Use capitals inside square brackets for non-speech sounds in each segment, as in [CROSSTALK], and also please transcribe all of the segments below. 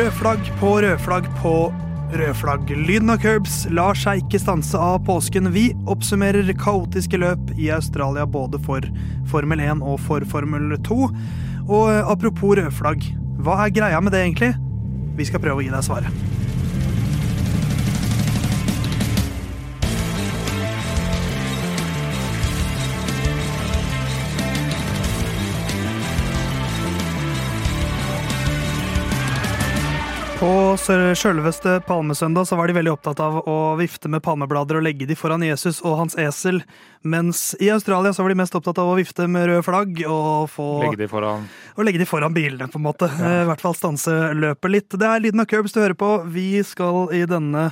Rødflagg på rødflagg på rødflagg. Lyden av curbs lar seg ikke stanse av påsken. Vi oppsummerer kaotiske løp i Australia både for Formel 1 og for Formel 2. Og eh, apropos rødflagg, hva er greia med det egentlig? Vi skal prøve å gi deg svaret. På sjølveste palmesøndag så var de veldig opptatt av å vifte med palmeblader og legge de foran Jesus og hans esel, mens i Australia så var de mest opptatt av å vifte med røde flagg og, få, Legge de foran og legge de foran bilene, på en måte. Ja. I hvert fall stanse løpet litt. Det er lyden av curbs du hører på. Vi skal i denne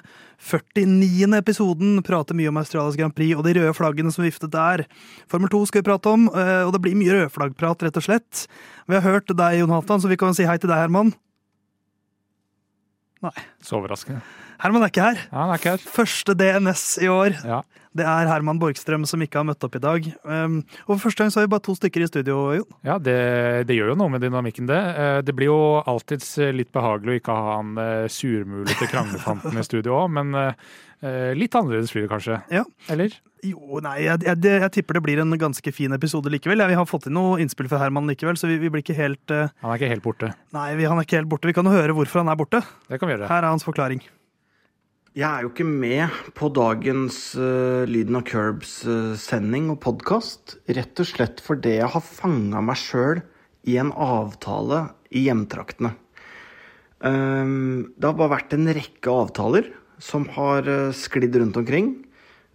49. episoden prate mye om Australias Grand Prix og de røde flaggene som viftet der. Formel 2 skal vi prate om, eh, og det blir mye rødflaggprat, rett og slett. Vi har hørt deg, Jon Halvdan, så vi kan si hei til deg, Herman. Nei. Så overraskende. Herman er ikke her. Ja, han er ikke her. Første DNS i år. Ja. Det er Herman Borgstrøm som ikke har møtt opp i dag. Um, og for første gang så har vi bare to stykker i studio, Jon. Ja, det, det gjør jo noe med dynamikken, det. Eh, Det blir jo alltids litt behagelig å ikke ha han eh, surmulete kranglefanten i studio òg, men eh, litt annerledes blir det kanskje. Ja. Eller? Jo, nei, jeg, jeg, jeg tipper det blir en ganske fin episode likevel. Ja, vi har fått inn noe innspill fra Herman likevel, så vi, vi blir ikke helt uh, Han er ikke helt borte. Nei, vi, han er ikke helt borte. Vi kan jo høre hvorfor han er borte. Det kan vi gjøre. Her er hans forklaring. Jeg er jo ikke med på dagens uh, Lyden av Curbs-sending og podkast. Rett og slett fordi jeg har fanga meg sjøl i en avtale i hjemtraktene. Um, det har bare vært en rekke avtaler som har eh, sklidd rundt omkring.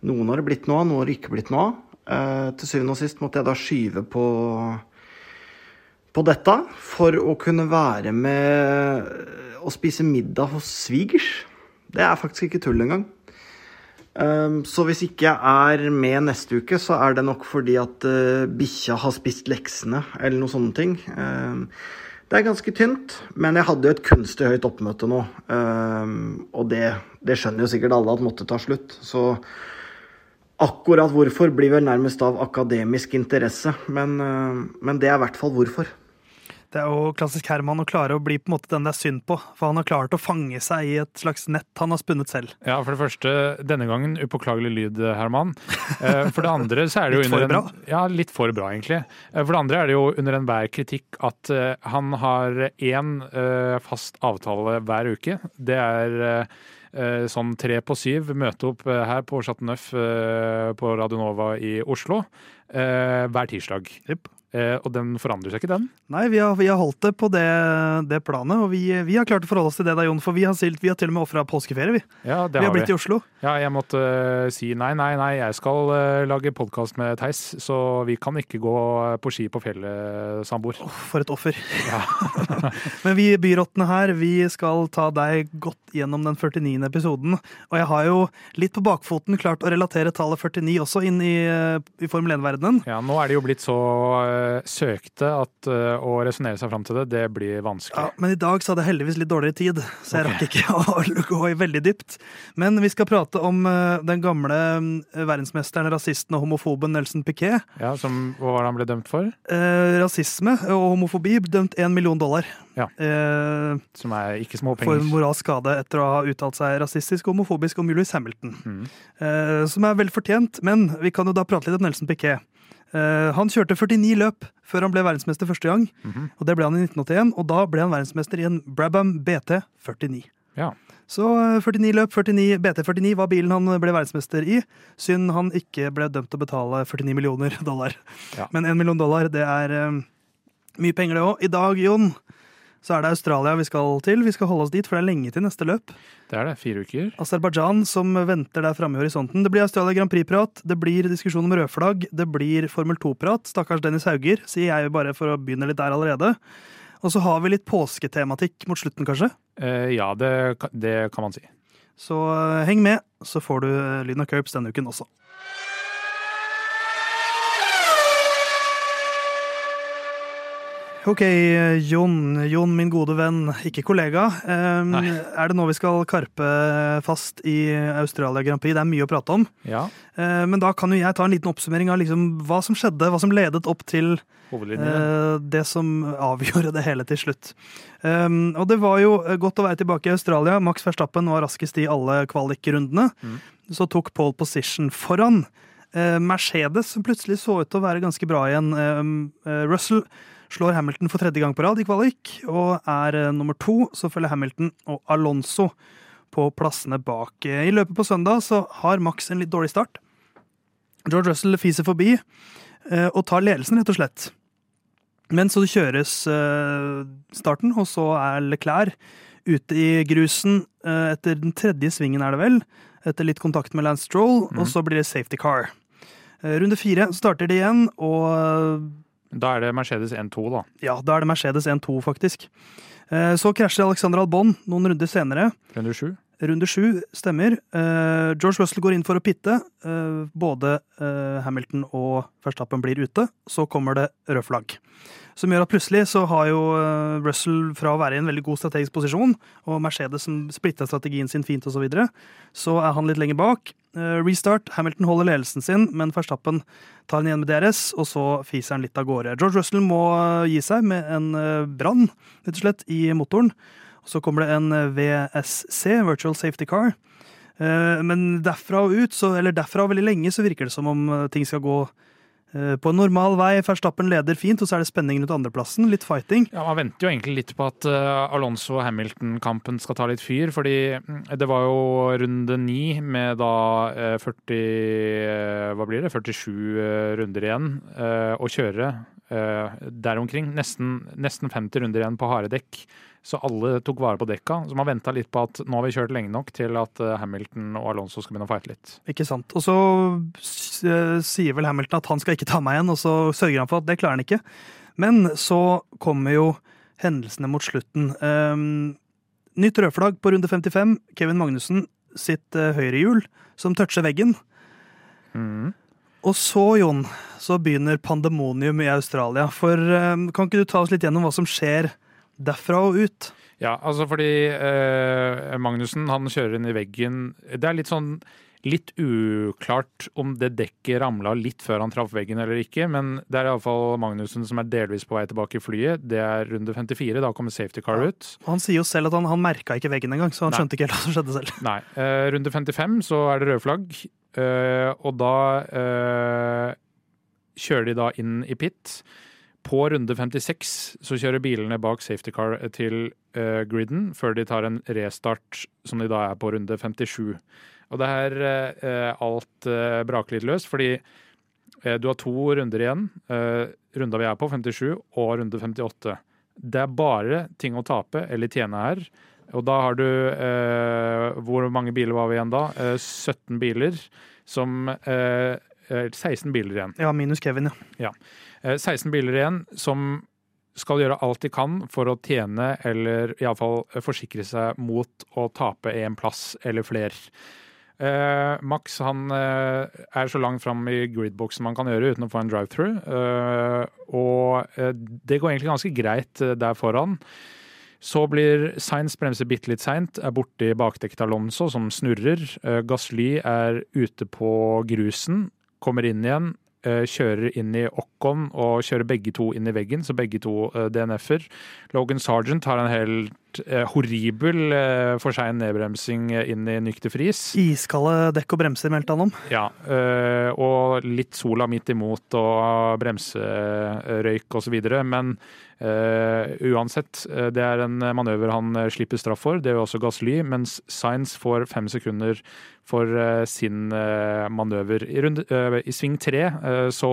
Noen har det blitt noe av, noen har det ikke blitt noe av. Eh, til syvende og sist måtte jeg da skyve på på dette for å kunne være med og spise middag hos svigers. Det er faktisk ikke tull engang. Um, så hvis ikke jeg er med neste uke, så er det nok fordi at uh, bikkja har spist leksene, eller noen sånne ting. Det er ganske tynt, men jeg hadde jo et kunstig høyt oppmøte nå. Um, og det, det skjønner jo sikkert alle at måtte ta slutt. Så akkurat hvorfor blir vel nærmest av akademisk interesse, men, uh, men det er i hvert fall hvorfor. Det er jo klassisk Herman å klare å bli på en måte den det er synd på, for han har klart å fange seg i et slags nett han har spunnet selv. Ja, for det første, denne gangen upåklagelig lyd, Herman. Eh, For det andre så er det jo under bra? en, Ja, litt for bra, egentlig. Eh, For det andre er det jo under enhver kritikk at eh, han har én fast avtale hver uke. Det er sånn tre på syv, møte opp her på Chateau Neuf på Radio Nova i Oslo hver tirsdag. Jepp. Eh, Og den forandrer seg ikke, den. Nei, vi har, vi har holdt det på det, det planet, og vi, vi har klart å forholde oss til det da, Jon, for vi har, silt, vi har til og med ofra påskeferie, vi. Ja, det Vi har har blitt i Oslo. Ja, jeg måtte uh, si nei, nei, nei, jeg skal uh, lage podkast med Theis, så vi kan ikke gå på ski på fjellet, samboer. For et offer. Ja. [LAUGHS] Men vi byrottene her, vi skal ta deg godt gjennom den 49. episoden. Og jeg har jo litt på bakfoten klart å relatere tallet 49 også inn i, i Formel 1-verdenen. ja, nå er det jo blitt så eh, søkte at eh, å resonnere seg fram til det, det blir vanskelig. Ja, men i dag så hadde jeg heldigvis litt dårligere tid, så jeg okay. rakk ikke [LAUGHS] å gå i veldig dypt. Men vi skal prate om eh, den gamle eh, verdensmesteren, rasisten og homofoben Nelson Piquet. Ja, som, Hva var det han ble dømt for? Eh, rasisme og homofobi dømt én million dollar. Ja. Eh, Som er ikke små for moralsk skade etter å ha uttalt seg rasistisk og homofobisk om Julius Hamilton. Mm. Eh, som er vel fortjent, men vi kan jo da prate litt om Nelson Piquet. Eh, han kjørte 49 løp før han ble verdensmester første gang, Mhm. og det ble han i 1981. Og da ble han verdensmester i en Brabham BT 49. Ja. Så eh, 49 løp, 49, BT49 var bilen han ble verdensmester i. Synd han ikke ble dømt til å betale 49 millioner [LAUGHS] dollar. Ja. Men 1 million dollar, det er eh, mye penger, det òg. I dag, Jon, så er det Australia vi skal til. Vi skal holde oss dit, for det er lenge til neste løp. Det er det. Fire uker. Aserbajdsjan som venter der framme i horisonten. Det blir Australia Grand Prix-prat, det blir diskusjon om rødflagg, det blir Formel 2-prat. Stakkars Dennis Hauger, sier jeg bare for å begynne litt der allerede. Og så har vi litt påsketematikk mot slutten, kanskje. Eh, ja, det, det kan man si. Så eh, heng med, så får du lyden av Curbs denne uken også. Ok, Jon, Jon, min gode venn, ikke kollega. Um, er det nå vi skal karpe fast i Australia Grand Prix? Det er mye å prate om. Ja, Uh, men da kan jo jeg ta en liten oppsummering av liksom hva som skjedde, hva som ledet opp til uh, det som avgjorde det hele til slutt. Um, og det var jo godt å være tilbake i Australia. Max Verstappen var raskest i alle kvalikrundene. Mm. Så tok Paul position foran. Mercedes, som plutselig så ut til å være ganske bra igjen. Russell slår Hamilton for tredje gang på rad i kvalik, og er uh, nummer to. Så følger Hamilton og Alonso på plassene bak. I løpet på søndag så har Max en litt dårlig start. George Russell fiser forbi eh, og tar ledelsen, rett og slett. Men så kjøres eh, starten, og så er Leclerc ute i grusen eh, etter den tredje svingen, er det vel. Etter litt kontakt med Lance Stroll, og så blir det safety car. Eh, Runde fire starter de igjen, og Da er det Mercedes 1-2, da. ja, da er det Mercedes 1-2, faktisk. Eh, Så krasjer Alexander Albon noen runder senere. Runde sju. Runde sju stemmer. Eh, George Russell går inn for å pitte. Eh, både Hamilton og Verstappen blir ute. Så kommer det rød flagg. Som gjør at plutselig så har jo eh, Russell fra å være i en veldig god strategisk posisjon, og Mercedes som splitta strategien sin fint osv., så, videre, så er han litt lenger bak. Eh, restart. Hamilton holder ledelsen sin, men Verstappen tar den igjen med DRS, og så fiser han litt av gårde. George Russell må eh, gi seg med en brann, rett og slett, i motoren. Så kommer det en VSC, Virtual Safety Car. Men derfra og ut, så, eller derfra og veldig lenge, så virker det som om ting skal gå på en normal vei. Verstappen leder fint, og så er det spenning rundt andreplassen. Litt fighting. Ja, Man venter jo egentlig litt på at eh, Alonso og Hamilton-kampen skal ta litt fyr. fordi mm, det var jo runde ni med da eh, 40 eh, Hva blir det? 47 eh, runder igjen eh, å kjøre eh, der omkring. Nesten, nesten 50 runder igjen på harde dekk. Så alle tok vare på dekka. Så man venta litt på at nå har vi kjørt lenge nok til at eh, Hamilton og Alonso skal begynne å fighte litt. Ikke sant. Og så eh, sier vel Hamilton at han skal ikke ta meg igjen, og så sørger han for at det klarer han ikke. Men så kommer jo hendelsene mot slutten. Um, nytt rødflagg på runde 55. Kevin Magnussen sitt uh, høyrehjul som toucher veggen. Mm. Og så, Jon, så begynner pandemonium i Australia. For um, kan ikke du ta oss litt gjennom hva som skjer derfra og ut? Ja, altså fordi eh, Magnussen han kjører inn i veggen. Det er litt sånn litt uklart om det dekket ramla litt før han traff veggen eller ikke, men det er iallfall Magnussen som er delvis på vei tilbake i flyet. Det er runde 54, da kommer safety car ut. Ja. Han sier jo selv at han, han merka ikke veggen engang, så han Nei. skjønte ikke helt hva som skjedde selv. Nei. Eh, runde 55 så er det rød flagg, eh, og da eh, kjører de da inn i pit. På runde 56 så kjører bilene bak safety car til uh, griden, før de tar en restart som de da er på runde 57. Og det her uh, alt uh, braker litt løst, fordi eh, du har to runder igjen. Eh, runda vi er på, 57, og runde 58. Det er bare ting å tape eller tjene her. Og da har du eh, Hvor mange biler var vi igjen da? Eh, 17 biler som eh, eh, 16 biler igjen. Ja, minus Kevin, ja. ja. 16 biler igjen som skal gjøre alt de kan for å tjene eller iallfall forsikre seg mot å tape en plass eller flere. Uh, Max han uh, er så langt fram i gridboxen man kan gjøre uten å få en drive-through. Uh, og eh, det går egentlig ganske greit eh, der foran. Så blir Sainz bremser bitte litt seint, er borte i bakdekket Alonso, som snurrer. Eh, Gasly er ute på grusen, kommer inn igjen, eh, kjører inn i Occon og kjører begge to inn i veggen, så begge to eh, DNF-er. Logan Sargent har en helt eh, horribel eh, for sein nedbremsing eh, inn i nykter fris. Iskalde dekk og bremser, meldte han om. Ja, øh, og litt sola midt imot og bremserøyk osv. Men uansett, det er en manøver han slipper straff for. Det gjør også Gasly, mens Sainz får fem sekunder for sin manøver. I, runde, I sving tre så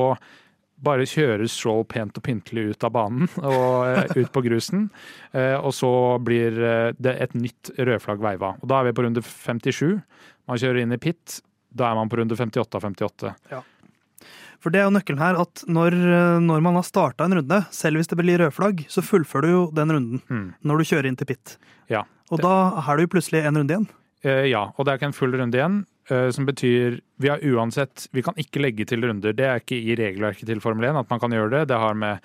bare kjører Stroll pent og pyntelig ut av banen [LAUGHS] og øh, ut på grusen. Eh, og så blir øh, det et nytt rødflagg veiva. Og da er vi på runde 57. Man kjører inn i pit. Da er man på runde 58 av 58. For det er jo nøkkelen her at når, når man har starta en runde, selv hvis det blir rødflagg, så fullfører du jo den runden Mm. når du kjører inn til pit. Ja. Og da har du jo plutselig en runde igjen. Eh, ja, og det er ikke en full runde igjen. Eh, som betyr vi har uansett Vi kan ikke legge til runder. Det er ikke i regelverket til Formel 1 at man kan gjøre det. Det har med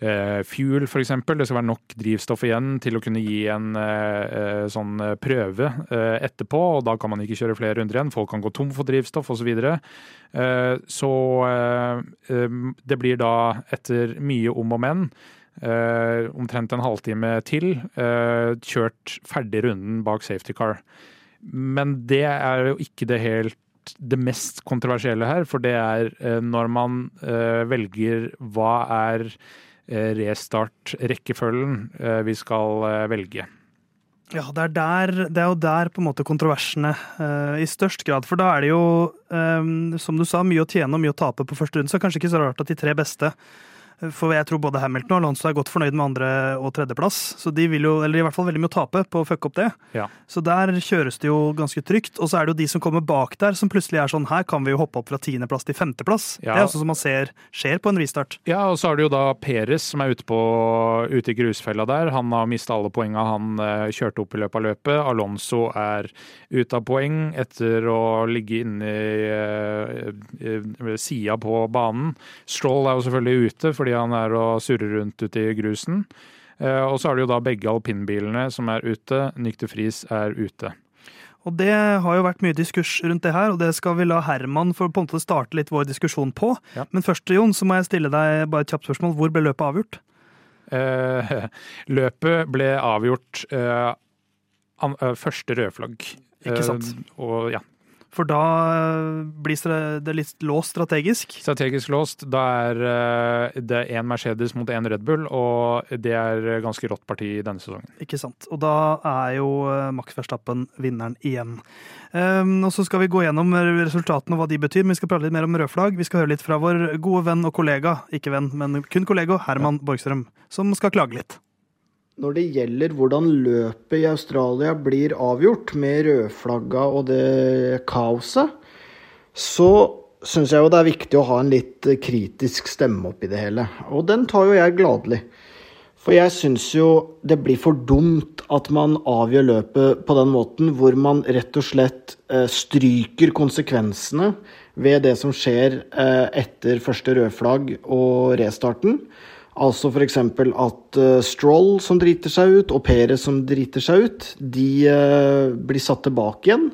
eh, fuel, f.eks. Det skal være nok drivstoff igjen til å kunne gi en eh, sånn prøve eh, etterpå. og Da kan man ikke kjøre flere runder igjen. Folk kan gå tom for drivstoff osv. Så, videre. eh, så eh, det blir da, etter mye om og men, eh, omtrent en halvtime til, eh, kjørt ferdig runden bak safety car. Men det er jo ikke det helt det mest kontroversielle her, for det er eh, når man eh, velger hva er eh, restart-rekkefølgen vi skal velge. Ja, det er, der, det er jo der på en måte kontroversene uh, i størst grad. For da er det jo, um, som du sa, mye å tjene og mye å tape på første runde. Så kanskje ikke så rart at de tre beste for jeg tror både Hamilton og Alonso er godt fornøyd med andre- og tredjeplass. Så de vil jo, eller i hvert fall veldig mye å tape på å fucke opp det. Ja. Så der kjøres det jo ganske trygt. Og så er det jo de som kommer bak der, som plutselig er sånn her kan vi jo hoppe opp fra tiendeplass til femteplass. Ja. Det er også som man ser skjer på en restart. Ja, og så er det jo da Peres som er ute, på, ute i grusfella der. Han har mista alle poenga han uh, kjørte opp i løpet av løpet. Alonso er ute av poeng etter å ligge inne i uh, uh, sida på banen. Stroll er jo selvfølgelig ute fordi han er og surrer rundt ute i grusen. Eh, og så er det jo da begge alpinbilene som er ute. Nykter Friis er ute. Og Det har jo vært mye diskurs rundt det her, og det skal vi la Herman for på en måte starte litt vår diskusjon på. Ja. Men først, Jon, så må jeg stille deg bare et kjapt spørsmål. Hvor ble løpet avgjort? Eh, [LAUGHS] løpet ble avgjort eh, an, eh, første rødflagg. Ikke sant. Eh, og ja, for da eh, blir det litt låst strategisk? Strategisk låst. Da er eh, det én Mercedes mot én Red Bull, og det er ganske rått parti denne sesongen. Ikke sant. Og da er jo eh, Max Verstappen vinneren igjen. Um, og så skal vi gå gjennom resultatene og hva de betyr, men vi skal prate litt mer om rødflagg. Vi skal høre litt fra vår gode venn og kollega, ikke venn, men kun kollega, Herman Borgstrøm, som skal klage litt når det gjelder hvordan løpet i Australia blir avgjort, med rødflagga og det kaoset, så syns jeg jo det er viktig å ha en litt kritisk stemme oppi det hele. Og den tar jo jeg gladelig. For jeg syns jo det blir for dumt at man avgjør løpet på den måten, hvor man rett og slett eh, stryker konsekvensene ved det som skjer eh, etter første rødflagg og restarten. Altså f.eks. at uh, Stroll som driter seg ut, og Perez som driter seg ut, de uh, blir satt tilbake igjen,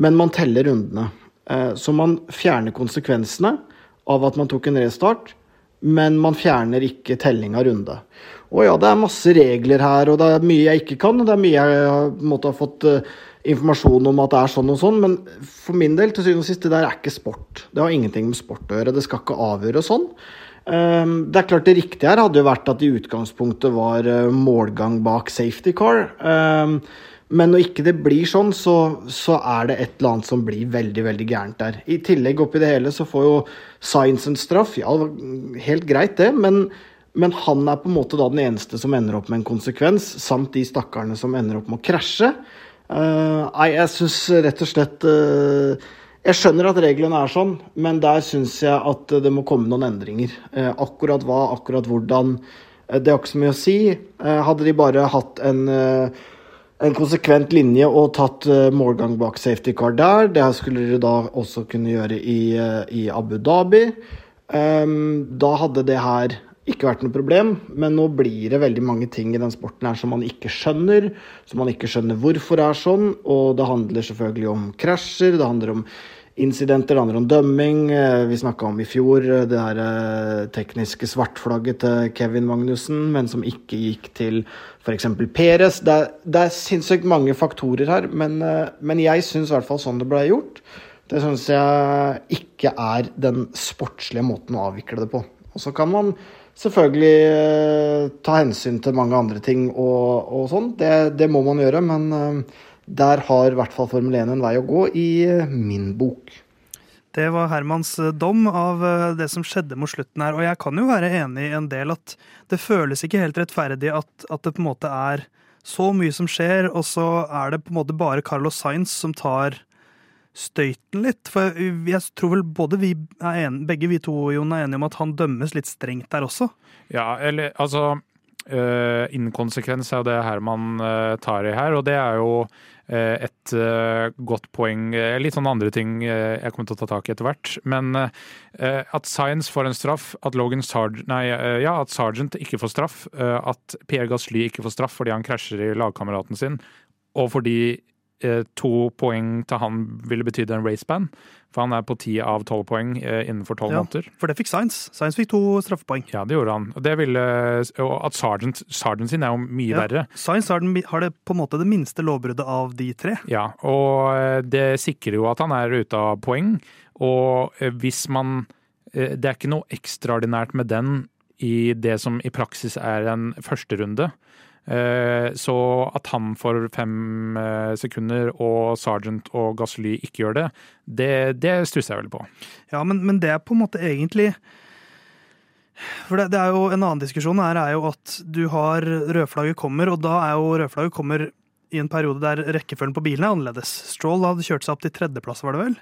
men man teller rundene. Uh, så man fjerner konsekvensene av at man tok en restart, men man fjerner ikke telling av runde. Og ja, det er masse regler her, og det er mye jeg ikke kan, og det er mye jeg måtte ha fått informasjon om at det er sånn og sånn, men for min del, til syvende og sist, det der er ikke sport. Det har ingenting med sport å gjøre. Det skal ikke avgjøres sånn. Ehm, det er klart det riktige her hadde jo vært at i utgangspunktet var eh, målgang bak safety car. Ehm, men når ikke det blir sånn, så, så, er det et eller annet som blir veldig veldig gærent der. I tillegg oppi det hele så får jo Science en straff. Ja, helt greit det, men, men, han er på en måte da den eneste som ender opp med en konsekvens, samt de stakkarene som ender opp med å krasje. Uh, jeg syns rett og slett uh, jeg skjønner at reglene er sånn, men der syns jeg at det må komme noen endringer. Eh, akkurat hva, akkurat hvordan, eh, det har ikke så mye å si. Eh, hadde de bare hatt en, en konsekvent linje og tatt målgang bak safety car der, det skulle de da også kunne gjøre i, i Abu Dhabi, da hadde det her ikke vært noe problem, men nå blir det veldig mange ting i den sporten her som man ikke skjønner, som man ikke skjønner hvorfor det er sånn, og det handler selvfølgelig om krasjer, det handler om incidenter, det handler om dømming. Eh, vi snakka om i fjor eh, det her eh, tekniske svartflagget til Kevin Magnussen, men som ikke gikk til f.eks. Peres. Det er, det er sinnssykt mange faktorer her, men, men jeg syns i hvert fall sånn det ble gjort. Det syns jeg ikke er den sportslige måten å avvikle det på. Og så kan man selvfølgelig ta hensyn til mange andre ting og, og sånn. Det, det, må man gjøre, men der har i hvert fall Formel 1 en vei å gå i eh, min bok. Det var Hermans eh, dom av eh, det som skjedde mot slutten her. Og jeg kan jo være enig i en del at det føles ikke helt rettferdig at, at det på en måte er så mye som skjer, og så er det på en måte bare Carlos Sainz som tar støyten litt. For jeg tror vel både vi er enige, begge vi to Jon, er enige om at han dømmes litt strengt der også? Ja, eller altså uh, inkonsekvens er jo det Herman tar i her, og det er jo et godt poeng. Litt sånn andre ting jeg kommer til å ta tak i etter hvert. Men at Science får en straff, at Logan Sargent, nei, ja, at Sargent ikke får straff, at Pierre Gasly ikke får straff fordi han krasjer i lagkameraten sin, og fordi to poeng til han ville betydd en raceband. For han er på ti av tolv poeng eh, innenfor tolv ja, måneder. For det fikk Science. Science fikk to straffepoeng. Ja, det gjorde han. Det ville, og at Sergeant, Sergeant sin er jo mye ja, verre. Science har, den, har, det på en måte det minste lovbruddet av de tre. Ja, og eh, det sikrer jo at han er ute av poeng. Og eh, hvis man Det er ikke noe ekstraordinært med den i det som i praksis er en førsterunde. Eh, så at han får fem eh, sekunder og Sergeant og Gasly ikke gjør det, det, det stusser jeg veldig på. Ja, men, men, det er på en måte egentlig For det, det, er jo en annen diskusjon her er jo at du har rødflagget kommer, og da er jo rødflagget kommer i en periode der rekkefølgen på bilene er annerledes. Stroll hadde kjørt seg opp til tredjeplass, var det vel?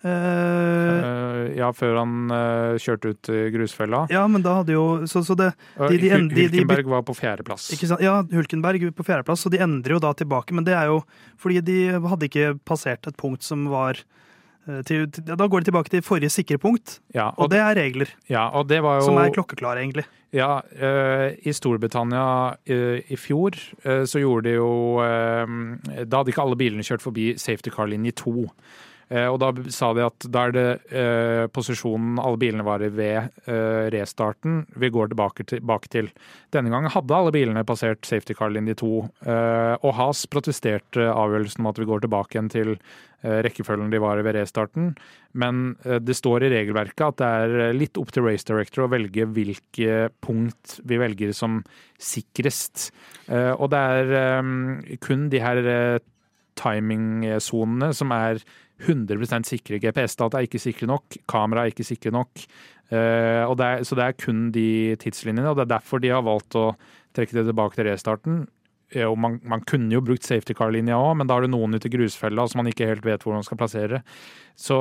Uh, ja, før han uh, kjørte ut grusfella. Ja, men da hadde jo så, så det, de, de, de, Hulkenberg var på fjerdeplass. Ja, Hulkenberg på fjerdeplass, så de endrer jo da tilbake. Men det er jo fordi de hadde ikke passert et punkt som var uh, til, Da går de tilbake til forrige sikre punkt, ja, og, og, det er regler. Ja, det var jo, som er klokkeklare, egentlig. Ja, i Storbritannia i fjor så gjorde de jo Da hadde ikke alle bilene kjørt forbi safety car-linje 2. Eh, og da sa de at da er det eh, posisjonen alle bilene var i ved eh, restarten vi går tilbake, til. Denne gangen hadde alle bilene passert safety car linje 2, eh, og Has protesterte avgjørelsen om at vi går tilbake igjen til rekkefølgen de var i ved restarten. Men det står i regelverket at det er litt opp til race director å velge hvilke punkt vi velger som sikrest. og det er kun de her timingsonene som er 100 sikre. GPS-data er ikke sikre nok, kamera er ikke sikre nok. Uh, det er, så det er kun de tidslinjene, og det er derfor de har valgt å trekke det tilbake til restarten. Og man, man kunne jo brukt safety car-linja òg, men da har du noen ute i grusfella som man ikke helt vet hvor man skal plassere. Så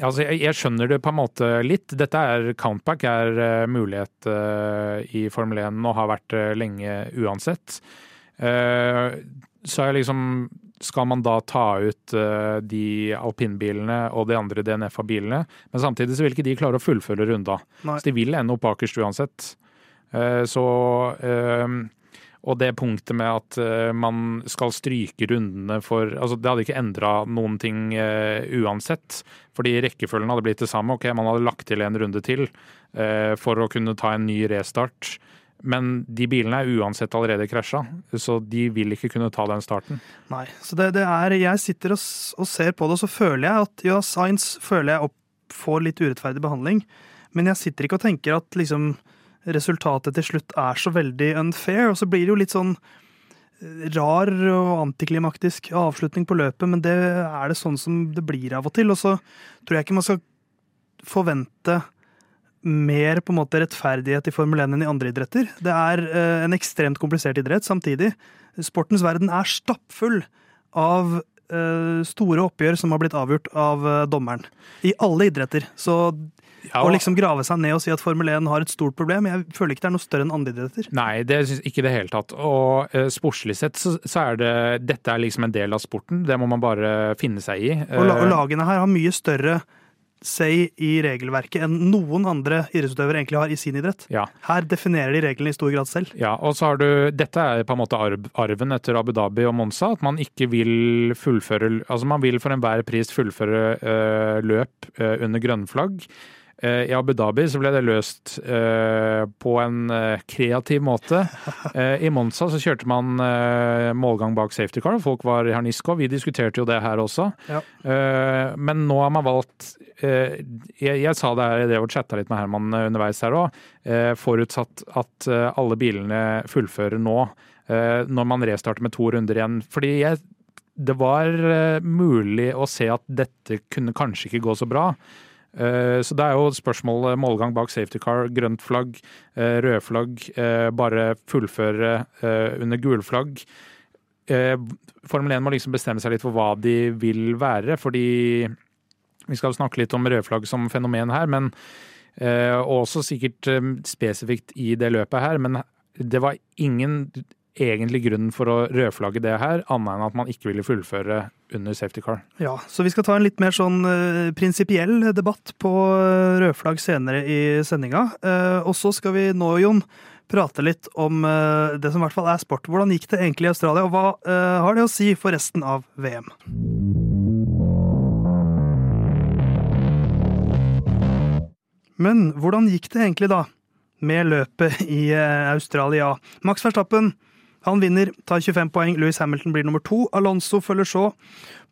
altså, jeg, jeg, skjønner det på en måte litt. Dette er countback er uh, mulighet uh, i Formel 1 og har vært lenge uansett. så er liksom skal man da ta ut uh, de alpinbilene og de andre DNF-bilene. Men samtidig så vil ikke de klare å fullføre runda. Nei. Så de vil ende opp bakerst uansett. Uh, så uh, Og det punktet med at man skal stryke rundene for altså Det hadde ikke endra noen ting uansett. Fordi rekkefølgen hadde blitt det samme. Ok, man hadde lagt til en runde til for å kunne ta en ny restart. Men de bilene er uansett allerede krasja, så de vil ikke kunne ta den starten. Nei, så det, det er Jeg sitter og, og, ser på det, og så føler jeg at ja, Science føler jeg opp, får litt urettferdig behandling. Men jeg sitter ikke og tenker at liksom resultatet til slutt er så veldig unfair. Og så blir det jo litt sånn eh, rar og antiklimaktisk avslutning på løpet, men det er det sånn som det blir av og til. Og så tror jeg ikke man skal forvente mer på en måte rettferdighet i Formel 1 enn i andre idretter. Det er eh, en ekstremt komplisert idrett samtidig. Sportens verden er stappfull av eh, store oppgjør som har blitt avgjort av eh, dommeren. I alle idretter. Så ja. Å liksom grave seg ned og si at Formel 1 har et stort problem, jeg føler ikke det er noe større enn andre idretter. Nei, det syns ikke det hele tatt. Og uh, sportslig sett så, så, er det Dette er liksom en del av sporten. Det må man bare finne seg i. Uh, og, og lagene her har mye større say i regelverket enn noen andre idrettsutøvere egentlig har i sin idrett. Ja. Her definerer de reglene i stor grad selv. Ja, og så har du, Dette er på en måte arven etter Abu Dhabi og Monza. At man ikke vil fullføre Altså man vil for enhver pris fullføre uh, løp uh, under grønnflagg. I Abu Dhabi så ble det løst uh, på en uh, kreativ måte. [LAUGHS] I Monza så kjørte man målgang bak safety car, folk var i harnisko. vi diskuterte jo det her også. Ja. men nå har man valgt jeg, jeg, sa det her, jeg drev og chatta litt med Herman underveis her òg, forutsatt at alle bilene fullfører nå, når man restarter med to runder igjen. Fordi jeg, det var mulig å se at dette kunne kanskje ikke gå så bra. Eh, så det er jo spørsmål eh, målgang bak safety car, grønt flagg, røde rød flagg, bare fullføre under gulflagg. Formel 1 må liksom bestemme seg litt for hva de vil være, fordi vi skal snakke litt om rødflagg som fenomen her, men også sikkert spesifikt i det løpet her, men det var ingen egentlig grunnen for å rødflagge det her, annet enn at man ikke ville fullføre under safety car. Ja, så vi skal ta en litt mer sånn uh, prinsipiell debatt på uh, rødflagg senere i sendinga. Uh, og så skal vi nå, Jon, prate litt om uh, det som i hvert fall er sport. Hvordan gikk det egentlig i Australia, og hva har det å si for resten av VM? Men hvordan gikk det egentlig, da? Med løpet i Australia. Max Verstappen han vinner, tar 25 poeng. Louis Hamilton blir nummer to. Alonso følger så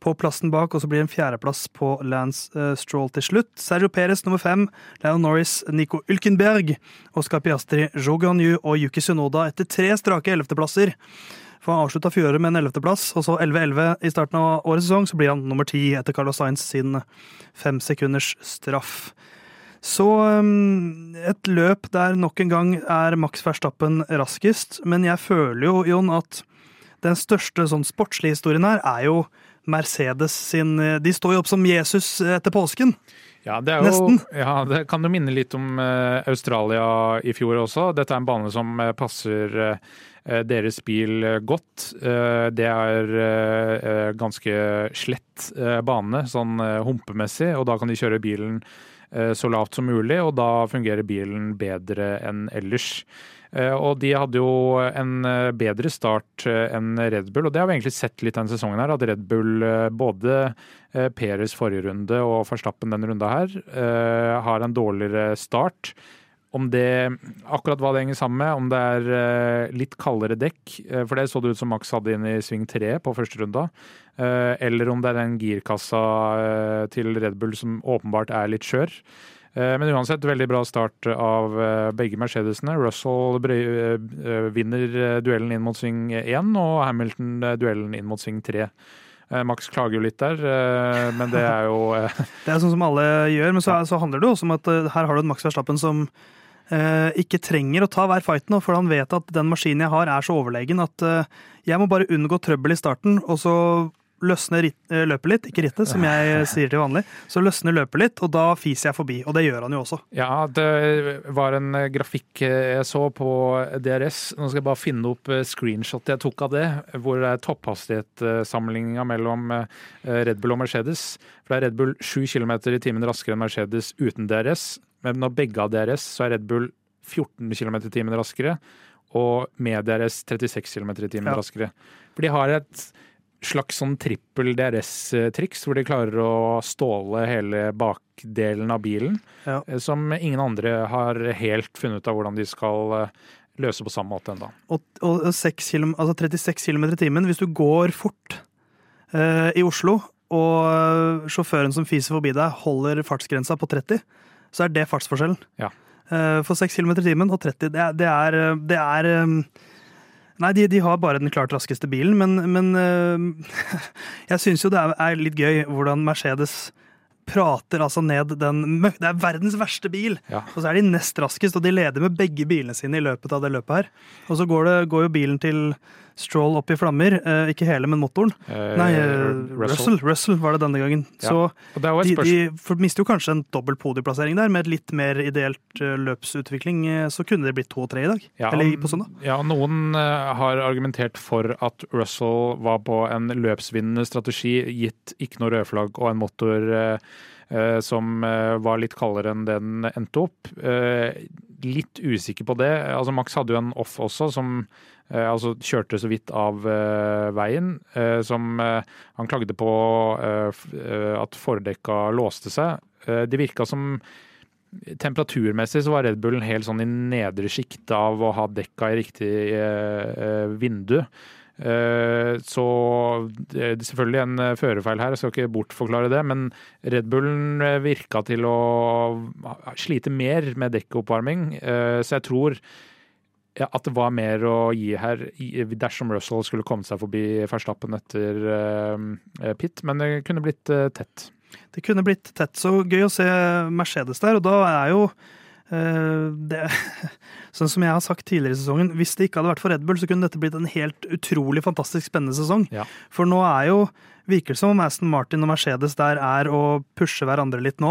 på plassen bak, og så blir det en fjerdeplass på Lance uh, Stroll til slutt. Sergio Perez nummer fem. Leon Norris, Nico Ulkenberg, Oscar Piastri, Jogan Yu og Yuki Sunoda etter tre strake ellevteplasser. For han avslutta fjoråret med en ellevteplass, og så 11-11 i starten av årets sesong. Så blir han nummer ti etter Carlos Sainz sin femsekunders straff. Så um, et løp der nok en gang er Max Verstappen raskest, men jeg føler jo, Jon, at den største sånn sportslige historien her er jo Mercedes sin De står jo opp som Jesus etter påsken. Ja, det, jo, Nesten. Ja, det kan jo minne litt om uh, Australia i fjor også. Dette er en bane som uh, passer deres bil godt. Det er ganske slett bane, sånn humpemessig, og da kan de kjøre bilen Eh, så lavt som mulig, og da fungerer bilen bedre enn ellers. Eh, og de hadde jo en eh, bedre start enn Red Bull, og det har vi egentlig sett litt denne sesongen her. At Red Bull, både Peres forrige runde og Forstappen denne runda her, har en dårligere start. Om det, akkurat hva det henger sammen med, om det er uh, litt kaldere dekk, uh, for det så det ut som Max hadde inn i sving tre på første runda, uh, eller om det er den girkassa til Red Bull som åpenbart er litt skjør. Men uansett, veldig bra start av begge Mercedesene. Russell vinner duellen inn mot sving 1, og Hamilton duellen inn mot sving 3. Max klager jo litt der, men det er jo [LAUGHS] Det er sånn som alle gjør, men så, så handler det også om at her har du en Max Verstappen som Eh, ikke trenger å ta hver fight nå, for han vet at den maskinen jeg har, er så overlegen at eh, jeg må bare unngå trøbbel i starten, og så løsner eh, løpet litt, ikke rittet, som jeg [LAUGHS] sier til vanlig. Så løsner løpet litt, og da fiser jeg forbi. Og det gjør han jo også. Ja, det var en grafikk jeg så på DRS. Nå skal jeg bare finne opp screenshot jeg tok av det, hvor det er topphastighetssamlinga mellom Red Bull og Mercedes. For det er Red Bull 7 km i timen raskere enn Mercedes uten DRS. Men når begge av DRS, så er Red Bull 14 km i timen raskere, og med DRS 36 km i timen ja. raskere. For de har et slags sånn trippel DRS-triks, hvor de klarer å ståle hele bakdelen av bilen, ja. Eh, som ingen andre har helt funnet ut av hvordan de skal eh, løse på samme måte ennå. Og, og km, altså 36 km i timen, hvis du går fort eh, i Oslo, og eh, sjåføren som fiser forbi deg, holder fartsgrensa på 30 så er det fartsforskjellen. Ja. Eh, for 6 km i timen og 30, det er, det er, det er eh, Nei, de, de, har bare den klart raskeste bilen, men, men eh, [LAUGHS] jeg syns jo det er, litt gøy hvordan Mercedes prater altså ned den Det er verdens verste bil! Ja. Og så er de nest raskest, og de leder med begge bilene sine i løpet av det løpet her. Og så går, det, går jo bilen til Stroll opp i flammer. Eh, ikke hele, men motoren. Eh, Nei, eh, Russell. Russell. var det denne gangen. Ja. Så de, de mister jo kanskje en dobbel podieplassering der. Med et litt mer ideelt uh, løpsutvikling eh, så kunne det blitt to og tre i dag. Ja, Eller på søndag. Ja, noen har argumentert for at Russell var på en løpsvinnende strategi, gitt ikke noe rødflagg og en motor eh, som var litt kaldere enn den endte opp. Litt usikker på det. Altså Max hadde jo en off også, som Eh, altså kjørte så vidt av eh, veien. Eh, som han klagde på at fordekka låste seg. Det virka som Temperaturmessig så var Red Bullen helt sånn i nedre sjikt av å ha dekka i riktig vindu. Så det er selvfølgelig en førerfeil her, jeg skal ikke bortforklare det. Men Red Bullen virka til å slite mer med dekkoppvarming. Så jeg tror at det var mer å gi her dersom Russell skulle kommet seg forbi Verstappen etter uh, Pitt, men det kunne blitt uh, tett. Det kunne blitt tett. Så gøy å se Mercedes der, og da er jo uh, det [LAUGHS] Sånn som jeg har sagt tidligere i sesongen, hvis det ikke hadde vært for Red Bull, så kunne dette blitt en helt utrolig fantastisk spennende sesong. Ja. For nå er jo Virker det som om Aston Martin og Mercedes der er å pushe hverandre litt nå.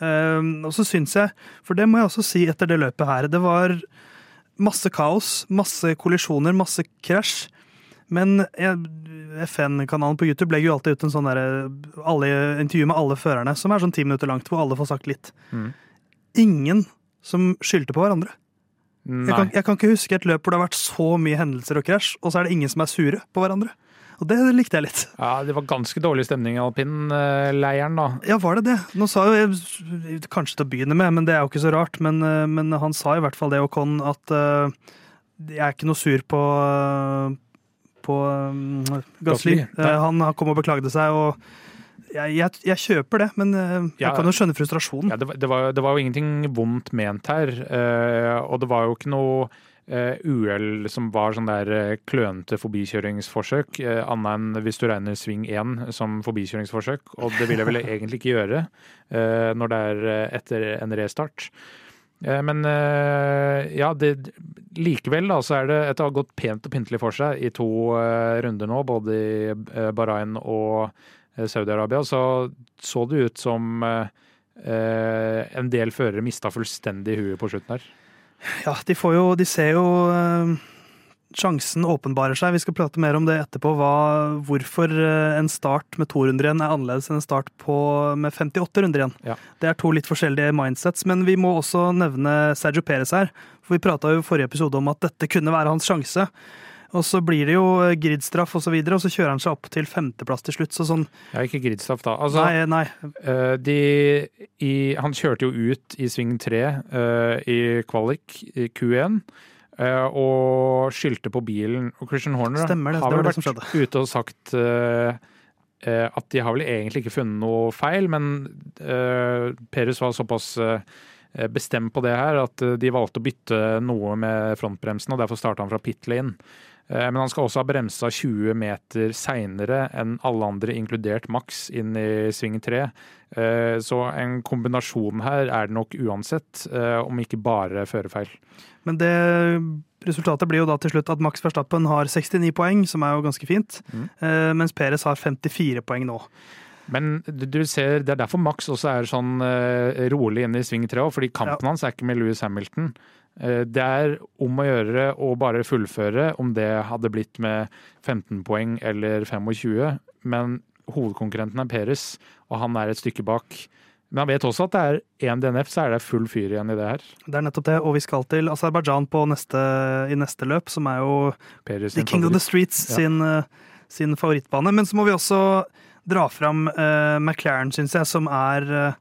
og så syns jeg, for det må jeg også si etter det løpet her, det var masse kaos, masse kollisjoner, masse krasj. Men FN-kanalen på YouTube legger jo alltid ut en sånn der, alle, intervju med alle førerne, som er sånn ti minutter langt, hvor alle får sagt litt. Mm. Ingen som skyldte på hverandre. Jeg kan, jeg kan ikke huske et løp hvor det har vært så mye hendelser og krasj, og så er det ingen som er sure på hverandre. Og det likte jeg litt. Ja, det var ganske dårlig stemning i alpinleiren, da. Ja, var det det? Nå sa jo jeg, kanskje til å begynne med, men det er jo ikke så rart. Men, eh, men han sa i hvert fall det, Ocon, at uh, jeg er ikke noe sur på eh, på um, han kom og beklagde seg, og jeg, jeg, jeg kjøper det, men jeg Ja. kan jo skjønne frustrasjonen. Ja, det, var- det, var, det var jo ingenting vondt ment her, og det var jo ikke noe uhell som var sånn der eh, klønete forbikjøringsforsøk, eh, annet enn hvis du regner sving 1 som forbikjøringsforsøk, og det vil jeg vel [LAUGHS] egentlig ikke gjøre eh, når det er eh, etter en restart. Eh, Men eh, ja, det, likevel da, så er det etter å ha gått pent og pyntelig for seg i to eh, runder nå, både i eh, Bahrain og eh, Saudi-Arabia, så så det ut som eh, eh, en del førere mista fullstendig huet på slutten her. Ja, de får jo De ser jo eh, Sjansen åpenbarer seg. Vi skal prate mer om det etterpå. Hva, hvorfor eh, en start med to runder igjen er annerledes enn en start på, med 58 runder igjen. Ja. Det er to litt forskjellige mindsets. Men vi må også nevne Sergio Perez her. For vi prata i forrige episode om at dette kunne være hans sjanse. Og så blir det jo gridstraff gridstraff og så videre, og så kjører han seg opp til femteplass til slutt. Så sånn Ja, ikke gridstraff, da. Altså, Nei, nei. eh, de, i, han kjørte jo ut i sving tre uh, i kvalik, i Q1. Uh, og skyldte på bilen. Og Christian Horner Stemmer det, har vel vært ute og sagt uh, eh, at de har vel egentlig ikke funnet noe feil, men uh, Perus var såpass eh, bestemt på det her at eh, de valgte å bytte noe med frontbremsen, og derfor starta han fra pit lane. Eh, Men han skal også ha bremsa 20 meter seinere enn alle andre, inkludert Max, inn i sving 3. Eh, Så en kombinasjon her er det nok uansett, eh, om ikke bare førerfeil. Men det resultatet blir jo da til slutt at Max Verstappen har 69 poeng, som er jo ganske fint. Mm. Mens Perez har 54 poeng nå. Men du ser, det er derfor Max også er sånn rolig inne i sving 3 òg, fordi kampen hans er ikke med Louis Hamilton. Eh, det er om å gjøre å bare fullføre, om det hadde blitt med 15 poeng eller 25. Men hovedkonkurrenten er Peres, og han er et stykke bak. Men han vet også at det er én DNF, så er det full fyr igjen i det her. Det er nettopp det, og vi skal til Aserbajdsjan i neste løp, som er jo Peres The King King of the. Streets Ja. sin, eh, sin favorittbane. Men så må vi også dra fram uh, McLaren, syns jeg, som er eh,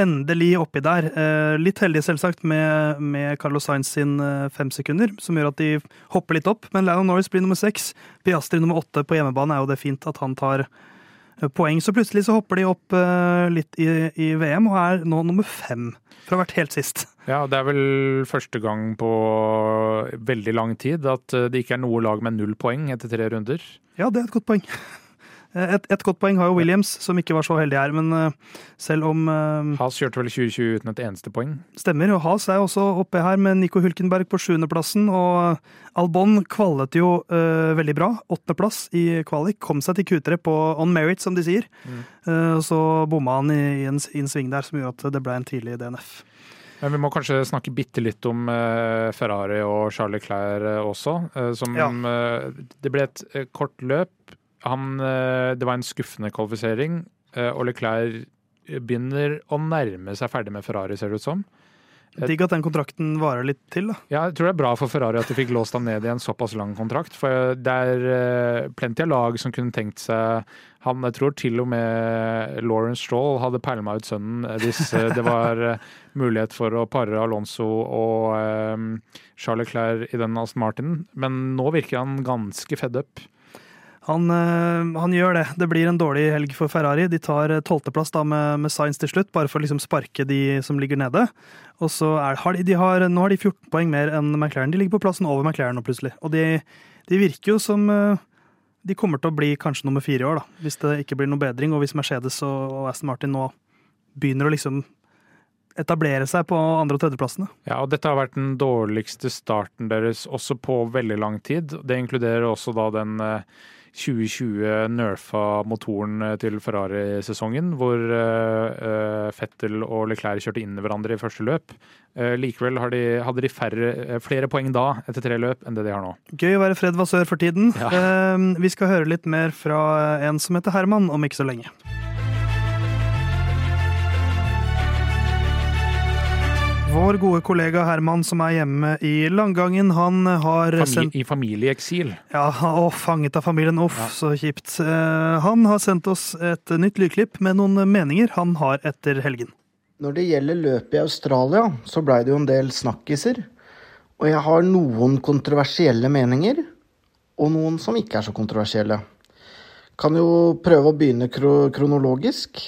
endelig oppi der. Eh, litt heldig, selvsagt, med, med Carlos Sainz sin eh, fem sekunder, som gjør at de hopper litt opp. Men Lennon Norris blir nummer seks. Piastri nummer åtte på hjemmebane er jo det fint at han tar eh, poeng. Så plutselig så hopper de opp litt i, i VM, og er nå nummer fem. Fra vært helt sist. Ja, det er vel første gang på veldig lang tid at det ikke er noe lag med null poeng etter tre runder. Ja, det er et godt poeng. Eh, Et, et godt poeng har jo Williams, som ikke var så heldig her. Men eh, selv om eh, Haas kjørte vel 2020 uten et eneste poeng. Stemmer, og Haas er også oppe her med Nico Hulkenberg på sjuendeplassen. Og Albon kvalet jo uh, veldig bra. Åttendeplass i kvalik. Kom seg til Q3 på on merit, som de sier. Mm. Uh, så bomma han i, i, en, i en sving der som gjorde at det ble en tidlig DNF. Men vi må kanskje snakke bitte litt om eh, Ferrari og Charlie Clair eh, også. eh, som Ja. eh, Det ble et eh, kort løp. Han, eh, det var en skuffende kvalifisering, eh, og Leclerc begynner å nærme seg ferdig med Ferrari, ser det ut som. Digg at den kontrakten varer litt til, da. Ja, jeg tror det er bra for Ferrari at de fikk låst ham ned i en såpass lang kontrakt. For det er eh, plenty av lag som kunne tenkt seg han, Jeg tror til og med Lawrence Stroll hadde pælma ut sønnen hvis det var mulighet for å pare Alonso og Charles Leclerc i den Aston Martin. Men nå virker han ganske fed up. Han, øh, han gjør det. Det blir en dårlig helg for Ferrari. De tar øh, tolvteplass med, med Sainz til slutt, bare for å liksom sparke de som ligger nede. Og så er, har de, de har, Nå har de 14 poeng mer enn McLaren. De ligger på plassen over McLaren nå, plutselig. Og de, de virker jo som øh, De kommer til å bli kanskje nummer fire i år, da, hvis det ikke blir noe bedring. Og hvis Mercedes og, og Aston Martin nå begynner å liksom etablere seg på andre- og tredjeplassene. Ja, og dette har vært den dårligste starten deres også på veldig lang tid. Det inkluderer også da den eh, 2020 nerfa motoren til Ferrari-sesongen, hvor uh, Fettel og Leclerc kjørte inn i hverandre i første løp. Likevel de, hadde de færre, flere poeng da, etter tre løp, enn det de har nå. Gøy å være Fred Vasør for tiden. Ja. Vi skal høre litt mer fra en som heter Herman om ikke så lenge. Vår gode kollega Herman som er hjemme i Langangen, han har Famili sendt I familieeksil. Ja, å, fanget av familien. Uff, ja. så kjipt. Eh, han har sendt oss et nytt lydklipp med noen meninger han har etter helgen. Når det gjelder løpet i Australia, så blei det jo en del snakkiser. Og jeg har noen kontroversielle meninger, og noen som ikke er så kontroversielle. Kan jo prøve å begynne kronologisk.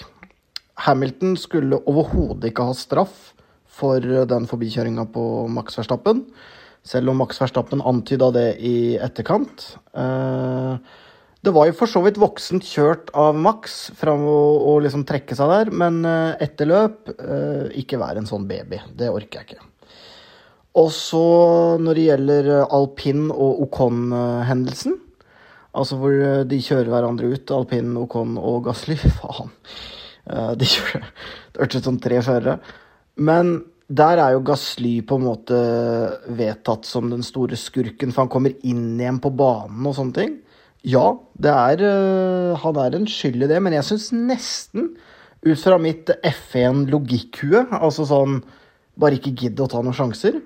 Hamilton skulle overhodet ikke ha straff for den forbikjøringa på Max Verstappen. Selv om Max Verstappen antyda det i etterkant. Eh, det var jo for så vidt voksent kjørt av Max fram å liksom trekke seg der, men eh, etter løp eh, ikke være en sånn baby. Det orker jeg ikke. Og så når det gjelder alpin og Ocon-hendelsen, altså hvor de kjører hverandre ut, alpin, Ocon og Gasly [LAUGHS] Faen. De kjører Det hørtes ut som tre førere. Men der er jo Gasly på en måte vedtatt som den store skurken, for han kommer inn igjen på banen og sånne ting. Ja, er, uh, han er en skyld i det, men jeg syns nesten, ut fra mitt F1-logikkhue, altså sånn bare ikke gidd å ta noen sjanser,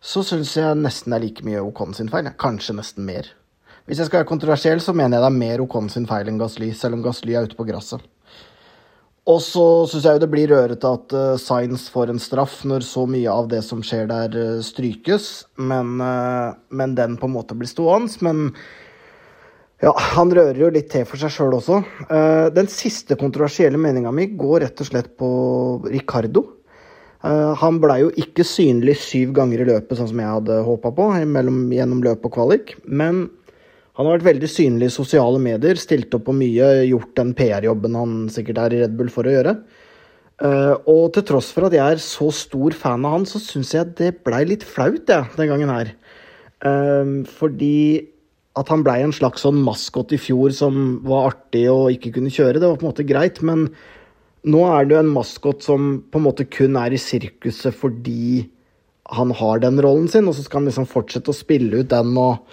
så syns jeg nesten det er like mye Ocon sin feil. Kanskje nesten mer. Hvis jeg skal være kontroversiell, så mener jeg det er mer Ocon sin feil enn Gasly, selv om Gasly er ute på gresset. Og så syns jeg jo det blir rørete at uh, Science får en straff når så mye av det som skjer der, uh, strykes. Men, uh, men, den på en måte blir stående. Men ja, han rører jo litt til for seg sjøl også. Den siste kontroversielle meninga mi går rett og slett på Ricardo. han blei jo ikke synlig syv ganger i løpet, sånn som jeg hadde håpa på, mellom, gjennom løp og kvalik. Men han har vært veldig synlig i sosiale medier, stilt opp på mye, gjort den PR-jobben han sikkert er i Red Bull for å gjøre. Uh, og til tross for at jeg er så stor fan av han, så syns jeg det blei litt flaut, jeg, den gangen her. Uh, fordi at han blei en slags sånn maskot i fjor som var artig og ikke kunne kjøre, det var på en måte greit, men nå er det jo en maskot som på en måte kun er i sirkuset fordi han har den rollen sin, og så skal han liksom fortsette å spille ut den og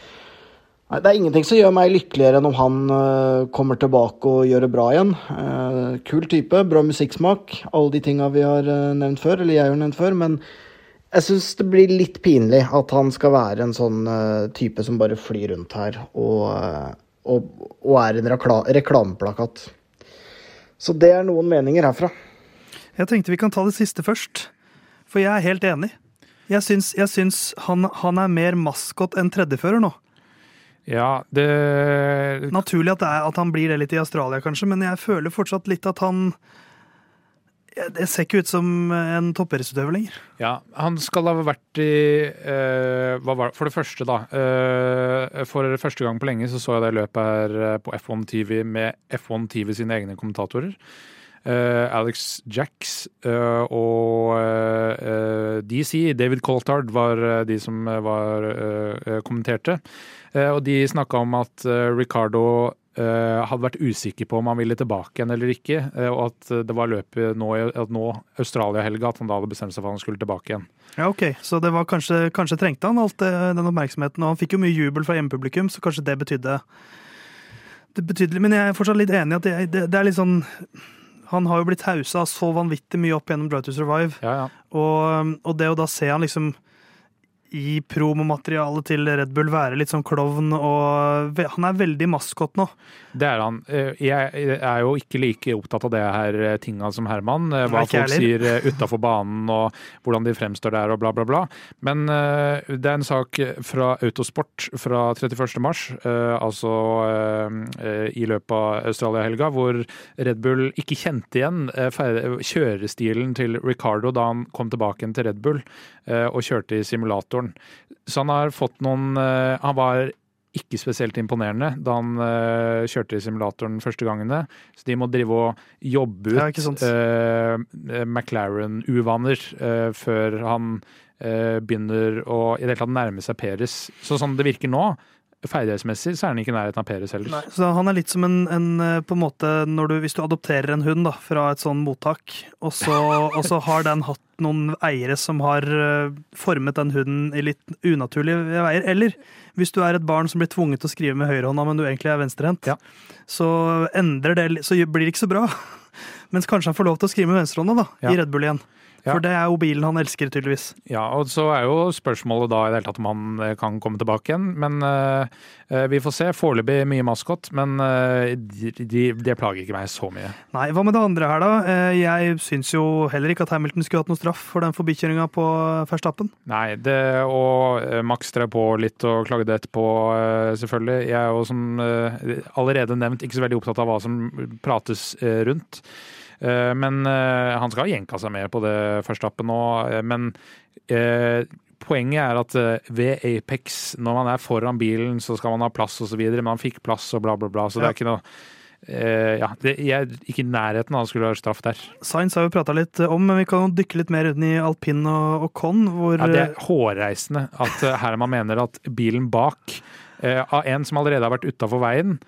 Nei, Det er ingenting som gjør meg lykkeligere enn om han uh, kommer tilbake og gjør det bra igjen. Uh, kul type, bra musikksmak, alle de tinga vi har uh, nevnt før, eller jeg har nevnt før. Men jeg syns det blir litt pinlig at han skal være en sånn type som bare flyr rundt her og, og, og er en rekla reklameplakat. Så det er noen meninger herfra. Jeg tenkte vi kan ta det siste først, for jeg er helt enig. Jeg syns, jeg syns han, han er mer maskot enn tredjefører nå. Ja, det Naturlig at, det er, at han blir det litt i Australia, kanskje, men jeg føler fortsatt litt at han det ser ikke ut som en toppidrettsutøver lenger. Ja, han skal ha vært i uh, For det første, da. Uh, for første gang på lenge så så jeg det løpet her eh, på F1 TV med F1 TV sine egne kommentatorer. Uh, Alex Jacks og DC, David Coltard, var de som var, kommenterte. Eh, og de snakka om at eh, Ricardo eh, hadde vært usikker på om han ville tilbake igjen eller ikke. Og at det var løpet nå, nå Australia-helga at han da hadde bestemt seg for at han skulle tilbake igjen. Ja, ok. Så det var kanskje, kanskje trengte han alt den oppmerksomheten. Og han fikk jo mye jubel fra hjemmepublikum, så kanskje det betydde det betydelig, Men jeg er fortsatt litt enig i at det, det, det, er litt sånn Han har jo blitt hausa så vanvittig mye opp gjennom Drive to Survive. Ja, ja. Og, og det å da se han liksom i promomaterialet til Red Bull være litt sånn klovn, og han er veldig maskot nå. Det er han. Eh, jeg er jo ikke like opptatt av det her eh, tinga som Herman. Eh, hva folk sier utafor banen og hvordan de fremstår der og bla, bla, bla. Men det er en sak fra Autosport fra 31. mars, altså i løpet av Australia-helga, hvor Red Bull ikke kjente igjen kjørestilen til Ricardo da han kom tilbake til Red Bull og kjørte i simulatoren. Så han har fått noen Han var ikke spesielt imponerende da han uh, kjørte i simulatoren første gangene. Så de må drive og jobbe ut uh, McLaren-uvaner uh, før han begynner å i det hele tatt nærme seg Peres. Så sånn det virker nå, ferdighetsmessig så er han ikke i nærheten av Peres heller. Nei, så han er litt som en, en eh, på en måte når du, Hvis du adopterer en hund da, fra et sånn mottak, og så, og så har den hatt noen eiere som har eh, formet den hunden i litt unaturlige veier, eller hvis du er et barn som blir tvunget til å skrive med høyrehånda, men du egentlig er venstrehendt, Ja. så Så blir det ikke så bra. [LAUGHS] Mens kanskje han får lov til å skrive med venstrehånda da, Ja. i Red Bull igjen. For det er jo bilen han elsker, tydeligvis. Ja, og så er jo spørsmålet da i det hele tatt om han eh, kan komme tilbake igjen. Men eh, vi får se. Foreløpig mye maskot, men eh, de, de, det plager ikke meg så mye. Nei, hva med det andre her, da? Jeg syns jo heller ikke at Hamilton skulle hatt noe straff for den forbikjøringa på Verstappen. Nei, det og Max drev på litt og klagde etterpå, selvfølgelig. Jeg er jo som allerede nevnt ikke så veldig opptatt av hva som prates rundt. Eh, Men eh, han skal ha jenka seg med på det Verstappen nå. eh, Men poenget er at ved Apex, når man er foran bilen, så skal man ha plass osv. Men han fikk plass og bla, bla, bla. Så det er ikke noe Uh, ja, det, jeg er ikke i nærheten av å skulle ha straff der. Science har vi prata litt om, men vi kan dykke litt mer inn i alpin og, og con, hvor Ja, det er hårreisende at Herman mener at bilen bak, uh, av en som allerede har vært utafor veien,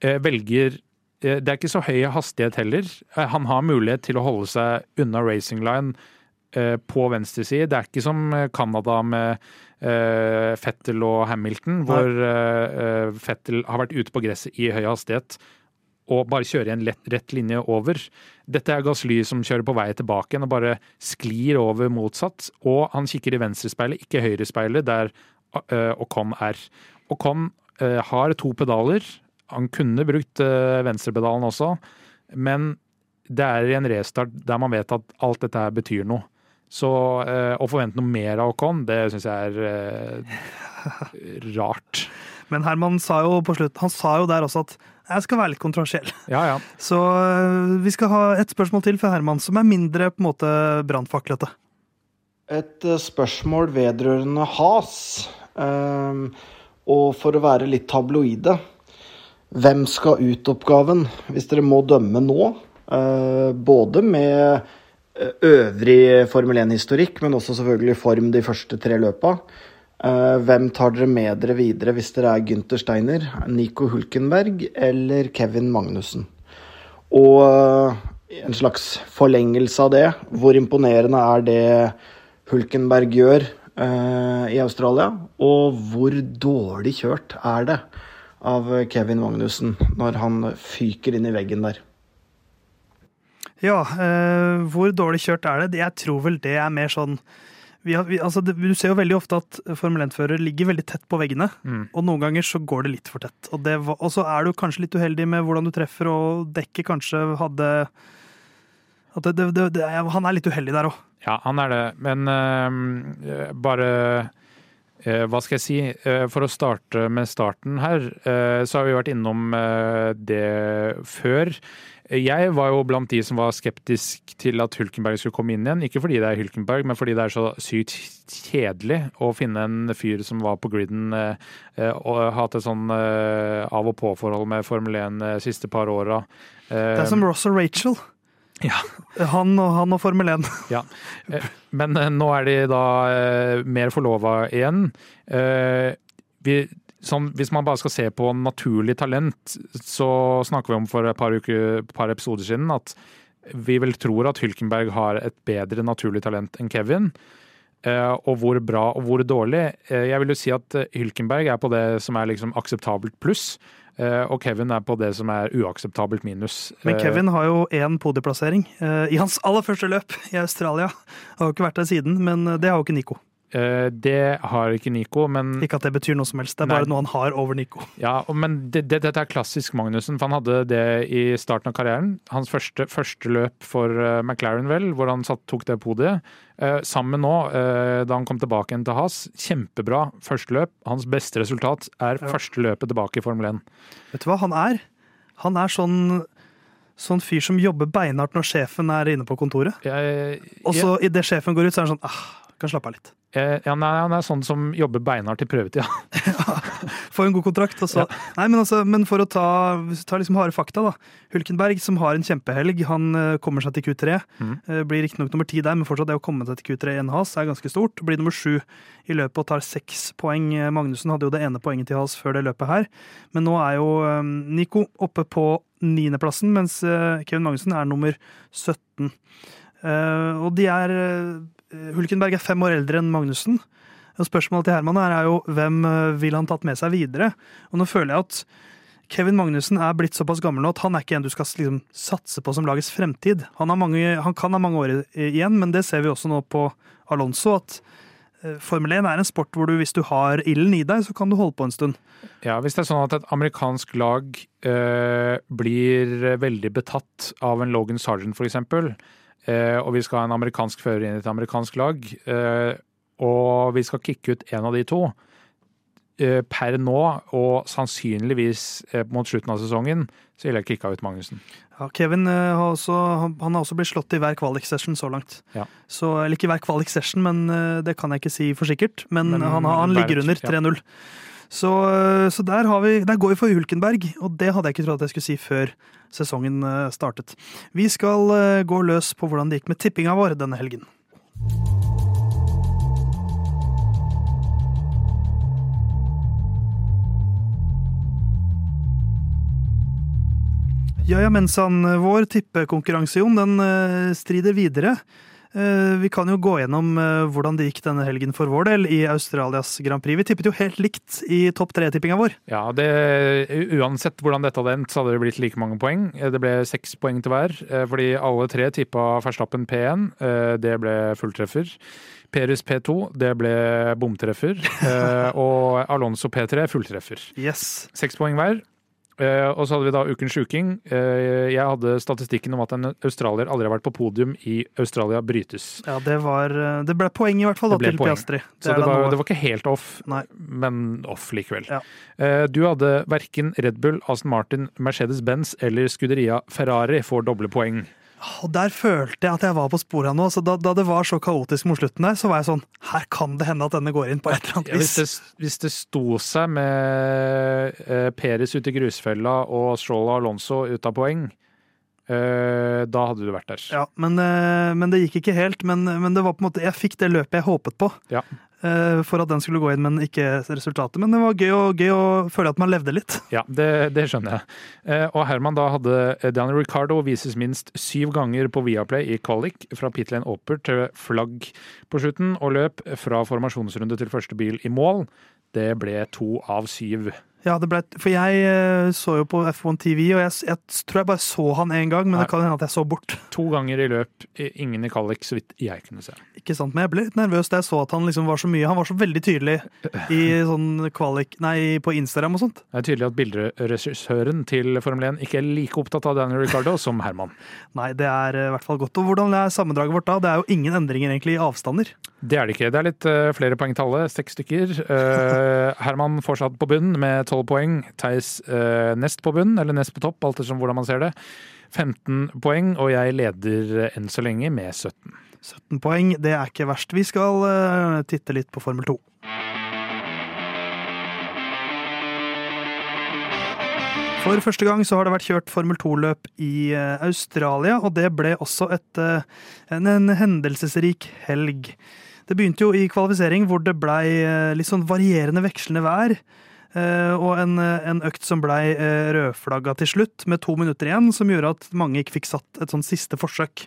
velger Det er ikke så høy hastighet heller. Eh, Han har mulighet til å holde seg unna racing line eh, på venstre side. Det er ikke som eh, Canada med eh, Fettel og Hamilton, hvor eh, eh, Fettel har vært ute på gresset i høy hastighet og bare kjører i en lett, rett linje over. Dette er Gasly som kjører på vei tilbake igjen og bare sklir over motsatt. Og han kikker i venstrespeilet, ikke høyrespeilet, der Ocon er. Ocon har to pedaler. Han kunne brukt uh, venstrepedalen også, men det er i en restart der man vet at alt dette her betyr noe. Så uh, å forvente noe mer av Ocon, det syns jeg er uh, [LAUGHS] rart. Men Herman sa jo på slutt, han sa jo der også at jeg skal være litt kontroversiell. Ja, ja. [LAUGHS] Så vi skal ha et spørsmål til fra Herman, som er mindre på en måte brannfaklete. Et eh, spørsmål vedrørende has. Um, og for å være litt tabloide Hvem skal ut-oppgaven, hvis dere må dømme nå? Eh, både med eh, øvrig Formel 1-historikk, men også selvfølgelig form de første tre løpa. Eh, hvem tar dere med dere videre hvis dere er Gunther Steiner, Nico Hulkenberg eller Kevin Magnussen? Og en slags forlengelse av det, hvor imponerende er det Hulkenberg gjør i Australia? Og hvor dårlig kjørt er det av Kevin Magnussen når han fyker inn i veggen der? Ja, eh, hvor dårlig kjørt er det? Jeg tror vel det er mer sånn vi har, vi, altså, det, Du ser jo veldig ofte at Formel 1-fører ligger veldig tett på veggene. Mm. Og noen ganger så går det litt for tett. Og, det, og så er du kanskje litt uheldig med hvordan du treffer, og dekket kanskje hadde at det, det, det, det, Han er litt uheldig der òg. Ja, han er det. Men øh, bare eh, Hva skal jeg si? Eh, for å starte med starten her, eh, så har vi vært innom eh, det før. Jeg var jo blant de som var skeptisk til at Hulkenberg skulle komme inn igjen. Ikke fordi det er Hulkenberg, men fordi det er så sykt kjedelig å finne en fyr som var på griden eh, eh, og hatt et sånn eh, av og på-forhold med Formel 1 de siste par åra. Det er som Ross og Rachel. Ja. Han og, han og Formel 1. [LAUGHS] Ja, eh, men eh, nå er de da eh, mer forlova igjen. Vi, sånn, hvis man bare skal se på naturlig talent, så snakker vi om for et par, uker, par episoder siden at vi vel tror at Hylkenberg har et bedre naturlig talent enn Kevin. Og hvor bra og hvor dårlig. Jeg vil jo si at Hylkenberg er på det som er liksom akseptabelt pluss. Eh, Og Kevin er på det som er uakseptabelt minus. Men Eh, Kevin har jo én podieplassering eh, i hans aller første løp i Australia. Har jo ikke vært der siden, men det har jo ikke Nico. Eh, Det har ikke Nico, men Ikke at det betyr noe som helst, det er Nei. bare noe han har over Nico. Ja, men det, det, dette er klassisk Magnussen, for han hadde det i starten av karrieren. Hans første, første løp for eh, McLaren, vel, hvor han satt, tok det podiet. Eh, sammen nå, da han kom tilbake igjen til Haas, kjempebra første løp. Hans beste resultat er Ja. første løpet tilbake i Formel 1. Vet du hva han er? Han er sånn, sånn fyr som jobber beinhardt når sjefen er inne på kontoret. Jeg, Og så idet sjefen går ut, så er han sånn ah, kan slappe av litt. Jeg, ja, nei, han er sånn som jobber beinhardt i prøvetida. [LAUGHS] [LAUGHS] får en god kontrakt. Og så, nei, men, altså, men for å ta, du liksom harde fakta, da. Hulkenberg, som har en kjempehelg, han eh, kommer seg til Q3. Mm. Eh, Blir riktignok nummer ti der, men fortsatt det å komme seg til Q3 i en has er ganske stort. Blir nummer sju i løpet og tar seks poeng. Eh, Magnussen hadde jo det ene poenget til has før det løpet her. Men nå er jo eh, Nico oppe på niendeplassen, mens eh, Kevin Magnussen er nummer 17. Eh, Og de er eh, Hulkenberg er fem år eldre enn Magnussen. Og spørsmålet til Herman her er jo hvem eh, vil han tatt med seg videre? Og nå føler jeg at Kevin Magnussen er blitt såpass gammel nå at han er ikke en du skal liksom satse på som lagets fremtid. Han, mange, han kan ha mange år igjen, men det ser vi også nå på Alonso. At eh, Formel 1 er en sport hvor du, hvis du har ilden i deg, så kan du holde på en stund. Ja, Hvis det er sånn at et amerikansk lag eh, blir veldig betatt av en Logan Sargent f.eks., eh, og vi skal ha en amerikansk fører inn i et amerikansk lag, eh, og vi skal kicke ut en av de to eh, per nå, og sannsynligvis eh, mot slutten av sesongen, så ville jeg kicka ut Magnussen. Ja, Kevin eh, har også, han, har også blitt slått i hver kvalik-session så langt. Ja. Så, eller ikke hver kvalik-session, men eh, det kan jeg ikke si for sikkert. Men, Men han, har- han ligger under ja. 3-0. Så, eh, så der, vi, der går vi for Hulkenberg, og det hadde jeg ikke trodd at jeg skulle si før sesongen eh, startet. Vi skal eh, gå løs på hvordan det gikk med tippinga vår denne helgen. Ja, ja, mensan. Vår tippekonkurranse, Jon, den strider videre. Eh, Vi kan jo gå gjennom eh, hvordan det gikk denne helgen for vår del i Australias Grand Prix. Vi tippet jo helt likt i topp tre-tippinga vår. Ja, det, Uansett hvordan dette hadde endt, så hadde det blitt like mange poeng. Eh, Det ble seks poeng til hver, fordi alle tre tippa Verstappen P1. eh, Det ble fulltreffer. Perus P2, det ble bomtreffer. [LAUGHS] Og Alonso P3, fulltreffer. Yes. Seks poeng hver. Eh, og så hadde vi da ukens sjuking. Eh, jeg hadde statistikken om at en australier aldri har vært på podium i Australia brytes. Ja, det var eh, Det ble poeng i hvert fall da, til poeng. Piastri. Så er det var, det var ikke helt off, Nei. men off likevel. Ja. Du hadde verken Red Bull, Aston Martin, Mercedes-Benz eller Scuderia Ferrari får doble poeng. Og der følte jeg at jeg var på sporet av noe. Så da, da det var så kaotisk mot slutten der, så var jeg sånn Her kan det hende at denne går inn på et eller annet Ja, hvis, vis. det, hvis det sto seg med eh, Perez ut i grusfella og Stroll og Alonso ut av poeng, eh, da hadde du vært der. Ja, men, eh, men det gikk ikke helt. Men, men det var på en måte, jeg fikk det løpet jeg håpet på. Ja. Eh, For at den skulle gå inn, men ikke resultatet. Men det var gøy, og, gøy å føle at man levde litt. Ja, det, det skjønner jeg. Eh, Og Herman da hadde Daniel Ricardo vises minst syv ganger på Viaplay i kvalik, fra pitlane Oper til flagg på slutten, og løp fra formasjonsrunde til første bil i mål. Det ble to av syv. Ja, det ble, For jeg eh, så jo på F1 TV, og jeg, jeg tror jeg bare så han én gang, men Nei. det kan hende at jeg så bort. To ganger i løp, ingen i kvalik, så vidt jeg kunne se. Ikke sant, Men jeg ble litt nervøs da jeg så at han liksom var så mye Han var så veldig tydelig i [LAUGHS] sånn kvalik Nei, på Instagram og sånt. Det er tydelig at bilderegissøren til Formel 1 ikke er like opptatt av Daniel Ricardo [LAUGHS] som Herman. Nei, det er eh, i hvert fall godt. Og hvordan er sammendraget vårt da? Det er jo ingen endringer egentlig i avstander. Det er det ikke. Det er litt eh, flere poeng til alle, seks stykker. Uh, [LAUGHS] Herman fortsatt på bunn med tolv poeng. Theis eh, nest på bunn, eller nest på topp, alt etter hvordan man ser det. 15 poeng, og jeg leder enn så lenge med 17. 17 poeng, det er ikke verst. Vi skal eh, titte litt på Formel 2. For første gang så har det vært kjørt Formel 2-løp i eh, Australia, og det ble også et, eh, en, en hendelsesrik helg. Det begynte jo i kvalifisering, hvor det blei eh, litt sånn varierende vekslende vær. Eh, Og en, eh, en økt som blei eh, rødflagga til slutt, med to minutter igjen, som gjorde at mange ikke fikk satt et sånn siste forsøk.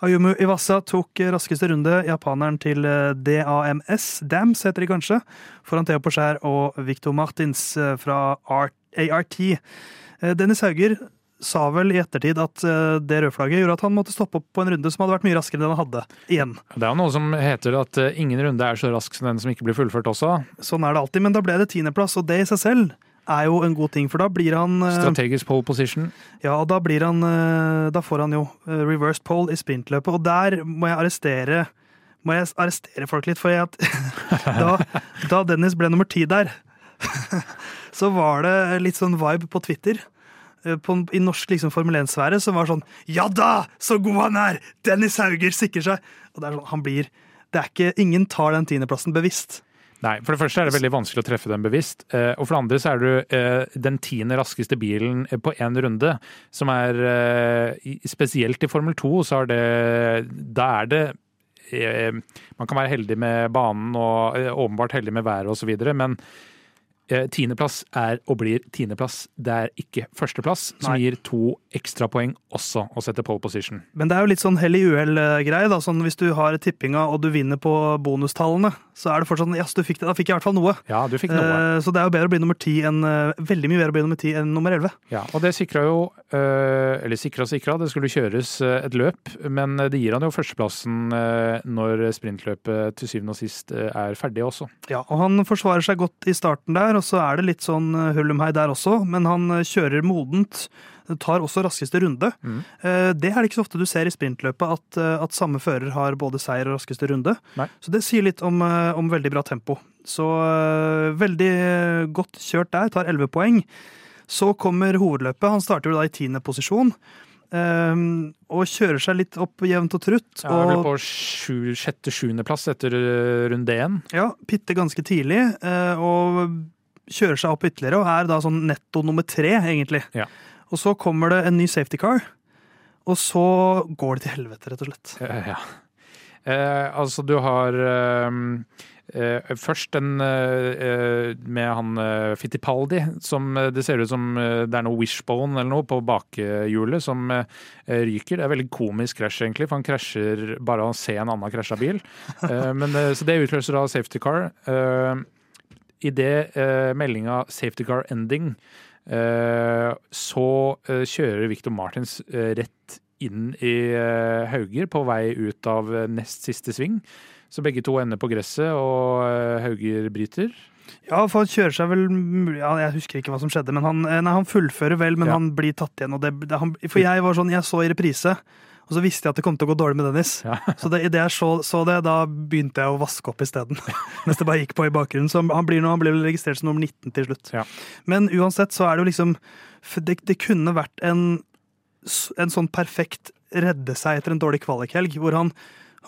Ayumu Iwasa tok raskeste runde, japaneren til DAMS, DAMS heter de kanskje, foran Theo Porcher og Victor Martins fra Art, Dennis Hauger sa vel i ettertid at eh, det rødflagget gjorde at han måtte stoppe opp på en runde som hadde vært mye raskere enn han hadde. Igjen. Det er jo noe som heter at eh, ingen runde er så rask som den som ikke blir fullført også. Sånn er det alltid, men da ble det tiendeplass, og det i seg selv er jo en god ting, for da blir han eh, Strategisk pole position. Ja, og da blir han Da får han jo reversed pole i sprintløpet, og der må jeg arrestere må jeg arrestere folk litt, for jeg, at [LAUGHS] da, da Dennis ble nummer ti der, [LAUGHS] så var det litt sånn vibe på Twitter. Eh, På, I norsk liksom Formel 1-sfære som var sånn Ja da, så god han er! Dennis Hauger sikrer seg! Og det er sånn, han blir Det er ikke Ingen tar den tiendeplassen bevisst. Nei, for det første er det veldig vanskelig å treffe den bevisst. Eh, og for det andre så er du eh, den tiende raskeste bilen på én runde, som er Spesielt i Formel 2 så er det Da er det Man kan være heldig med banen og åpenbart heldig med været osv., men tiendeplass er og blir tiendeplass. Det er ikke førsteplass, som Nei. gir to ekstrapoeng også å sette pole position. Men det er jo litt sånn hell i uhell-greie. Sånn, hvis du har tippinga og du vinner på bonustallene, så er det fortsatt sånn ja, du fikk det, da fikk jeg i hvert fall noe. Ja, du fikk noe. Uh, så det er jo bedre å bli nummer ti enn uh, veldig mye bedre å bli nummer ti enn nummer elleve. Ja, og det sikra jo uh, Eller sikra sikra, det skulle kjøres et løp, men det gir han jo førsteplassen når sprintløpet til syvende og sist er ferdig også. Ja, og han forsvarer seg godt i starten der og så er det litt sånn eh, hull om hei der også, men han eh, kjører modent. Tar også raskeste runde. Mm. Eh, det er det ikke så ofte du ser i sprintløpet, at, at samme fører har både seier og raskeste runde. Nei. Så det sier litt om, om veldig bra tempo. Så veldig godt kjørt der, tar elleve poeng. Så kommer hovedløpet. Han starter jo da i tiende posisjon. Um, og kjører seg litt opp jevnt og trutt. Ja, vel på sjette-sjuendeplass etter runde én. Ja, pitter ganske tidlig. og kjører seg opp ytterligere og er da sånn netto nummer tre, egentlig. Ja. Og så kommer det en ny safety car, og så går det til helvete, rett og slett. Ja. Eh, altså, du har eh, eh, først en eh, med han eh, Fittipaldi, som eh, det ser ut som det er noe wishbone eller noe på bakhjulet som ryker. Det er veldig komisk krasj, egentlig, for han krasjer bare av å se en annen krasja bil. men, så det utløser da safety car idet eh, meldinga 'safety car ending', eh, så eh, kjører Victor Martins eh, rett inn i eh, Hauger på vei ut av eh, nest siste sving. Så begge to ender på gresset, og Hauger bryter. Ja, for han kjører seg vel ja, Jeg husker ikke hva som skjedde, men han, nei, han fullfører vel, men ja. han blir tatt igjen. Det, det, han, for jeg var sånn, jeg så i reprise, og så visste jeg at det kom til å gå dårlig med Dennis. Ja. [LAUGHS] så det, idet jeg så, så, det, da begynte jeg å vaske opp isteden. [LAUGHS] Mens det bare gikk på i bakgrunnen. Så han blir, nå, han blir registrert som nummer 19 til slutt. Ja. Men uansett så er det jo liksom Det, det kunne vært en, en sånn perfekt redde seg etter en dårlig kvalikhelg, hvor han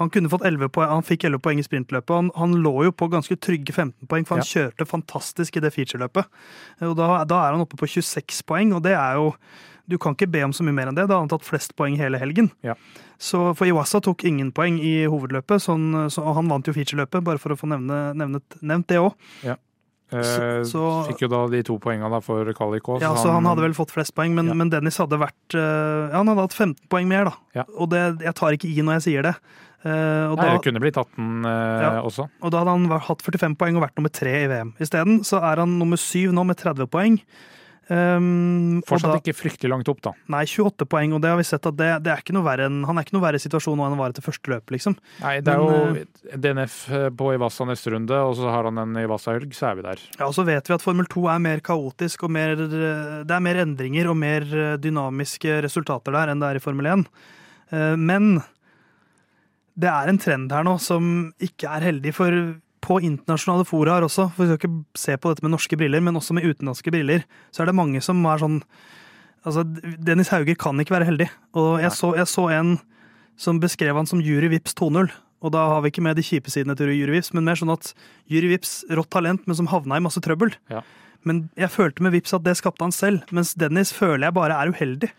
han kunne fått 11 poeng, han fikk 11 poeng i sprintløpet. Han, han lå jo på ganske trygge 15 poeng, for han ja. kjørte fantastisk i det featureløpet. Og da, da, er han oppe på 26 poeng, og det er jo du kan ikke be om så mye mer enn det. Da har han tatt flest poeng hele helgen. Ja. Så For Iwasa tok ingen poeng i hovedløpet, sånn, så han vant jo featureløpet, bare for å få nevne, nevnet, nevnt det òg. Ja. Eh, så, fikk jo da de to poengene for kvalik òg. Ja, så han, han, hadde vel fått flest poeng, men, ja. men Dennis hadde vært uh, Ja, han hadde hatt 15 poeng mer, da. Ja. Og det, jeg tar ikke i når jeg sier det. Uh, Nei, da, det kunne blitt 18 uh, ja, også. Og da hadde han hatt 45 poeng og vært nummer tre i VM. Isteden så er han nummer syv nå med 30 poeng. Um, Fortsatt da, ikke fryktelig langt opp, da. Nei, 28 poeng, og det har vi sett at det, det er ikke noe verre enn, han er ikke noe verre i situasjonen nå enn han var etter første løp, liksom. Nei, det er Men, jo eh, DNF på Ivasa neste runde, og så har han en Ivasa-helg, så er vi der. Ja, og så vet vi at Formel 2 er mer kaotisk, og mer, det er mer endringer og mer dynamiske resultater der enn det er i Formel 1. Uh, men det er en trend her nå som ikke er heldig for på internasjonale foraer også, for vi skal ikke se på dette med norske briller, men også med utenlandske briller, så er det mange som er sånn Altså, Dennis Hauger kan ikke være heldig. Og jeg så, jeg så en som beskrev han som Jury Vips 2.0. Og da har vi ikke med de kjipe sidene til Jury Vips, men mer sånn at Jury Vips, rått talent, men som havna i masse trøbbel. Ja. Men jeg følte med Vips at det skapte han selv, mens Dennis føler jeg bare er uheldig.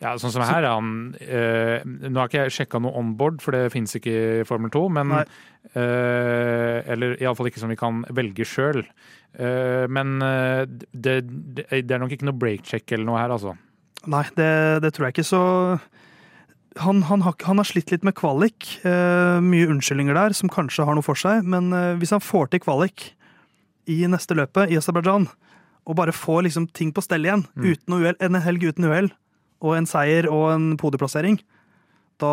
Ja, sånn som her han, øh, Nå har ikke jeg sjekka noe onboard, for det finnes ikke i Formel 2. Men, øh, eller iallfall ikke som vi kan velge sjøl. Uh, men eh, det, det, det, er nok ikke noe break-check eller noe her, altså. Nei, det, det tror jeg ikke. Så han, han, har, han, har, slitt litt med kvalik. Uh, mye unnskyldninger der som kanskje har noe for seg. Men uh, hvis han får til kvalik i neste løpet i Aserbajdsjan, og bare få liksom ting på stell igjen, mm. uten uhell, en helg uten uhell, og en seier og en podieplassering, da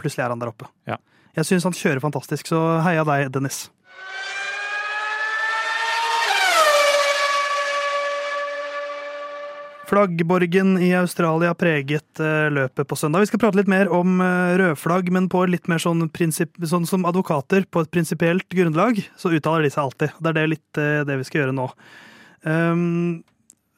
plutselig er han der oppe. Ja. Jeg syns han kjører fantastisk, så heia deg, Dennis. Flaggborgen i Australia preget eh, løpet på søndag. Vi skal prate litt mer om eh, rødflagg, men på litt mer sånn, sånn som advokater på et prinsipielt grunnlag, så uttaler de seg alltid. Det er det litt eh, det vi skal gjøre nå. Um,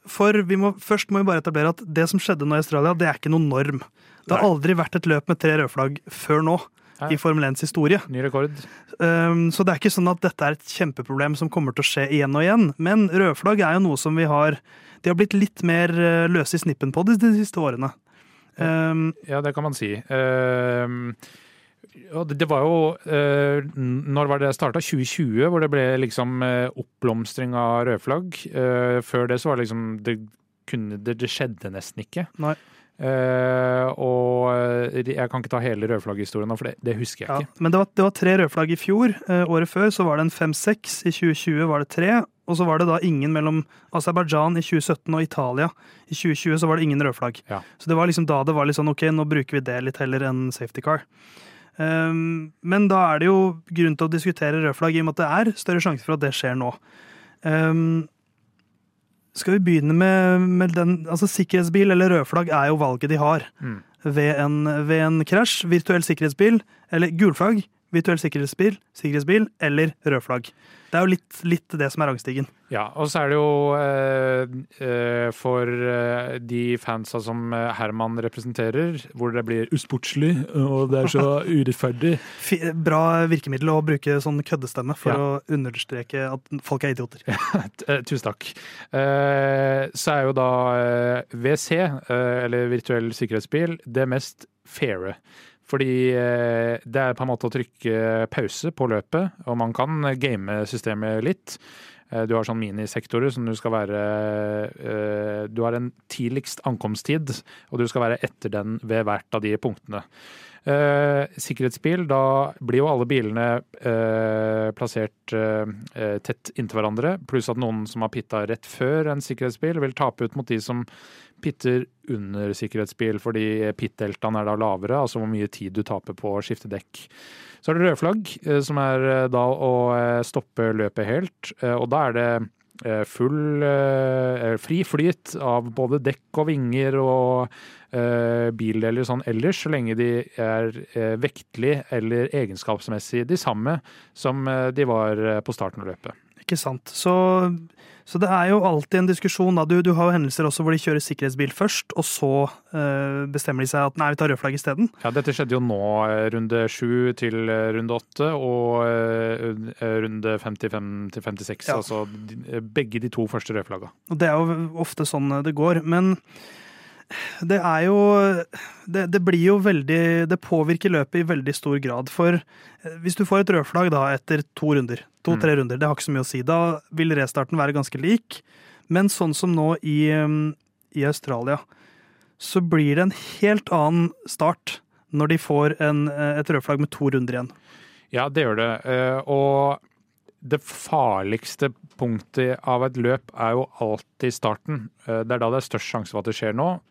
for vi må, først må vi bare etablere at det som skjedde nå i Australia, det er ikke noen norm. Det har aldri vært et løp med tre rødflagg før nå. i Formel 1s historie. Ny rekord. Um, så det er ikke sånn at dette er et kjempeproblem som kommer til å skje igjen og igjen. Men rødflagg er jo noe som vi har De har blitt litt mer uh, løse i snippen på de, de siste årene. Um, ja, det kan man si. Uh, det, det, var jo eh, Når var det starta? 2020, hvor det ble liksom uh, oppblomstring av rødflagg. Eh, før det så var det liksom det, kunne, det, det skjedde nesten ikke. Nei. Uh, og jeg kan ikke ta hele rødflagghistorien nå, for det, det, husker jeg ja, ikke. Men det var, det var tre rødflagg i fjor. Uh, året før så var det en fem-seks. I 2020 var det tre. Og så var det da ingen mellom Aserbajdsjan i 2017 og Italia. I 2020 så var det ingen rødflagg. Ja. Så det var liksom da det var litt sånn ok, nå bruker vi det litt heller enn safety car. Um, men da er det jo grunn til å diskutere rødflagg, i og med at det er større sjanse for at det skjer nå. Um, skal vi begynne med, med, den Altså, sikkerhetsbil eller rødflagg er jo valget de har mm. ved en, ved en krasj. Virtuell sikkerhetsbil eller gulflagg, virtuell sikkerhetsbil, sikkerhetsbil eller rødflagg. Det er jo litt, litt, det som er rangstigen. Ja, og så er det jo eh, eh, for eh, de fansa som eh, Herman representerer, hvor det blir usportslig og det er så [LAUGHS] urettferdig. Bra virkemiddel å bruke sånn køddestemme for ja. å understreke at folk er idioter. [LAUGHS] Eh, tusen takk. Eh, så er jo da WC, eller virtuell sikkerhetsbil, det mest faire. Fordi eh, det er på en måte å trykke pause på løpet, og man kan game systemet litt. Eh, du har sånn minisektorer som du skal være eh, Du har en tidligst ankomsttid, og du skal være etter den ved hvert av de punktene. Eh, sikkerhetsbil, da blir jo alle bilene plassert tett inntil hverandre, pluss at noen som har pitta rett før en sikkerhetsbil, vil tape ut mot de som pitter under sikkerhetsbil, fordi pit-deltaen er da lavere, altså hvor mye tid du taper på å skifte dekk. Så er det rødflagg, flagg, som er eh, da å eh, stoppe løpet helt. Og da er det full fri flyt av både dekk og vinger og bildeler sånn ellers, så lenge de er vektlig eller egenskapsmessig de samme som de var på starten av løpet. Ikke sant. Så så det er jo alltid en diskusjon. Du, du, har jo hendelser også hvor de kjører sikkerhetsbil først, og så øh, bestemmer de seg at nei, vi tar rødflagg isteden. Ja, dette skjedde jo nå, eh, runde sju til eh, runde åtte, og øh, runde 55 til 56. Ja. Altså begge de to første rødflagga. Og det er jo ofte sånn det går. Men det er jo det, det, blir jo veldig Det påvirker løpet i veldig stor grad. For eh, hvis du får et rødflagg da etter to runder, to-tre mm. runder, det har ikke så mye å si. Da vil restarten være ganske lik. Men sånn som nå i, mm, i Australia, så blir det en helt annen start når de får en, eh, et rødflagg med to runder igjen. Ja, det gjør det. Eh, og det farligste punktet av et løp er jo alltid starten. Det er da det er størst sjanse for at det skjer noe.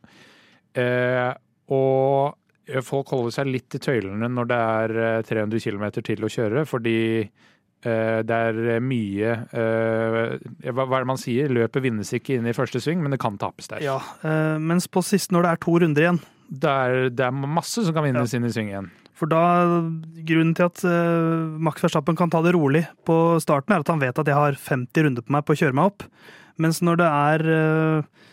Eh, og folk holder seg litt i tøylene når det er 300 eh, km til å kjøre, fordi eh, det er mye eh, Hva er det man sier? Løpet vinnes ikke inn i første sving, men det kan tapes der. Ja, eh, Mens på sist, når det er to runder igjen Det er, det er masse som kan vinnes ja. inn i sving igjen. For da, Grunnen til at uh, Max Verstappen kan ta det rolig på starten, er at han vet at jeg har 50 runder på meg på å kjøre meg opp. Mens når det er uh,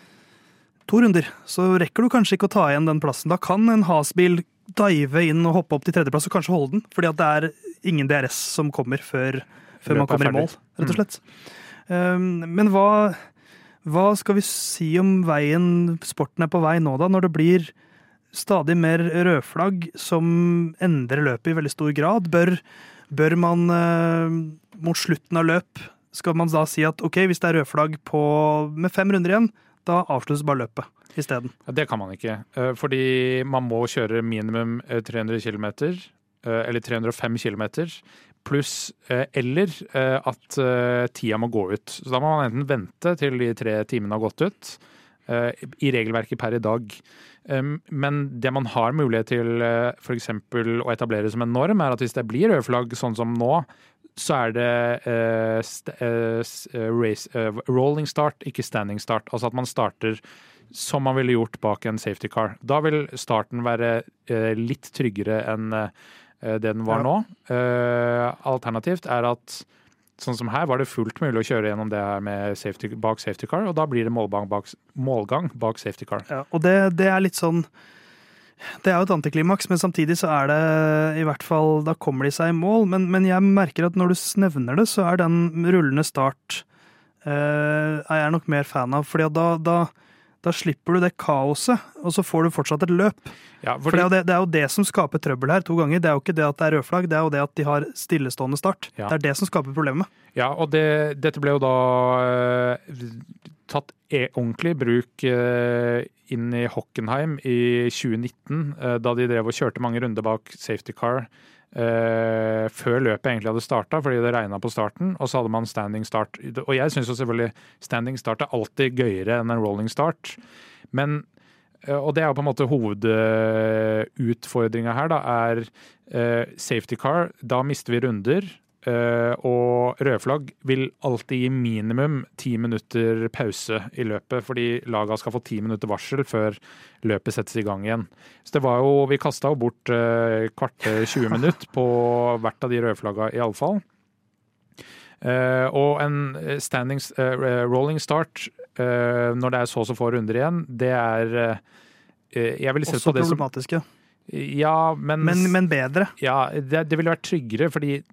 to runder, så rekker du kanskje ikke å ta igjen den plassen. Da kan en Has-bil dive inn og hoppe opp til tredjeplass og kanskje holde den, fordi at det er ingen DRS som kommer før, før man kommer i mål, rett og mm. slett. Mm. men hva, hva skal vi si om veien sporten er på vei nå, da, når det blir stadig mer rødflagg som endrer løpet i veldig stor grad? Bør, bør man uh, mot slutten av løp skal man da si at ok, hvis det er rødflagg med fem runder igjen, da avsluttes bare løpet isteden. Ja, det kan man ikke. Eh, fordi man må kjøre minimum 300 km, eh, eller 305 km, pluss eller eh, at tida må gå ut. Så da må man enten vente til de tre timene har gått ut, i regelverket per i dag. Men det man har mulighet til f.eks. å etablere som en norm, er at hvis det blir røde flagg, sånn som nå, så er det race, uh, rolling start, ikke standing start. Altså at man starter som man ville gjort bak en safety car. Da vil starten være litt tryggere enn det den var nå. alternativt er at sånn som her var det fullt mulig å kjøre gjennom det her safety, bak safety car, og da blir det målgang bak, målgang bak safety car. Ja, og det, det er litt sånn Det er jo et antiklimaks, men samtidig så er det i hvert fall Da kommer de seg i mål. Men, men jeg merker at når du nevner det, så er den rullende start eh, er jeg nok mer fan av. fordi da, da, da slipper du det kaoset, og så får du fortsatt et løp. Ja, For det er, det, det er jo det som skaper trøbbel her to ganger. Det er jo ikke det at det er rødflagg, det er jo det at de har stillestående start. Ja. Det er det som skaper problemet. Ja, og det, dette ble jo da uh, tatt e ordentlig bruk uh, inn i Hockenheim i 2019, uh, da de drev og kjørte mange runder bak safety car eh, før løpet egentlig hadde starta, fordi det regna på starten. Og så hadde man standing start. Og jeg syns selvfølgelig standing start er alltid gøyere enn en rolling start. Men uh, og det er jo på en måte hovedutfordringa her, da, er uh, safety car. Da mister vi runder. Eh, og røde flagg vil alltid gi minimum ti minutter pause i løpet, fordi laga skal få ti minutter varsel før løpet settes i gang igjen. Så det var jo, Vi kasta jo bort uh, kvarter 20 [LAUGHS] minutter på hvert av de røde flagga, iallfall. Uh, og en standing, uh, rolling start uh, når det er så og så få runder igjen, det er eh, Jeg ville sett Også på det som problematiske. Ja, men, Men, men bedre. ja, det, det ville vært tryggere, fordi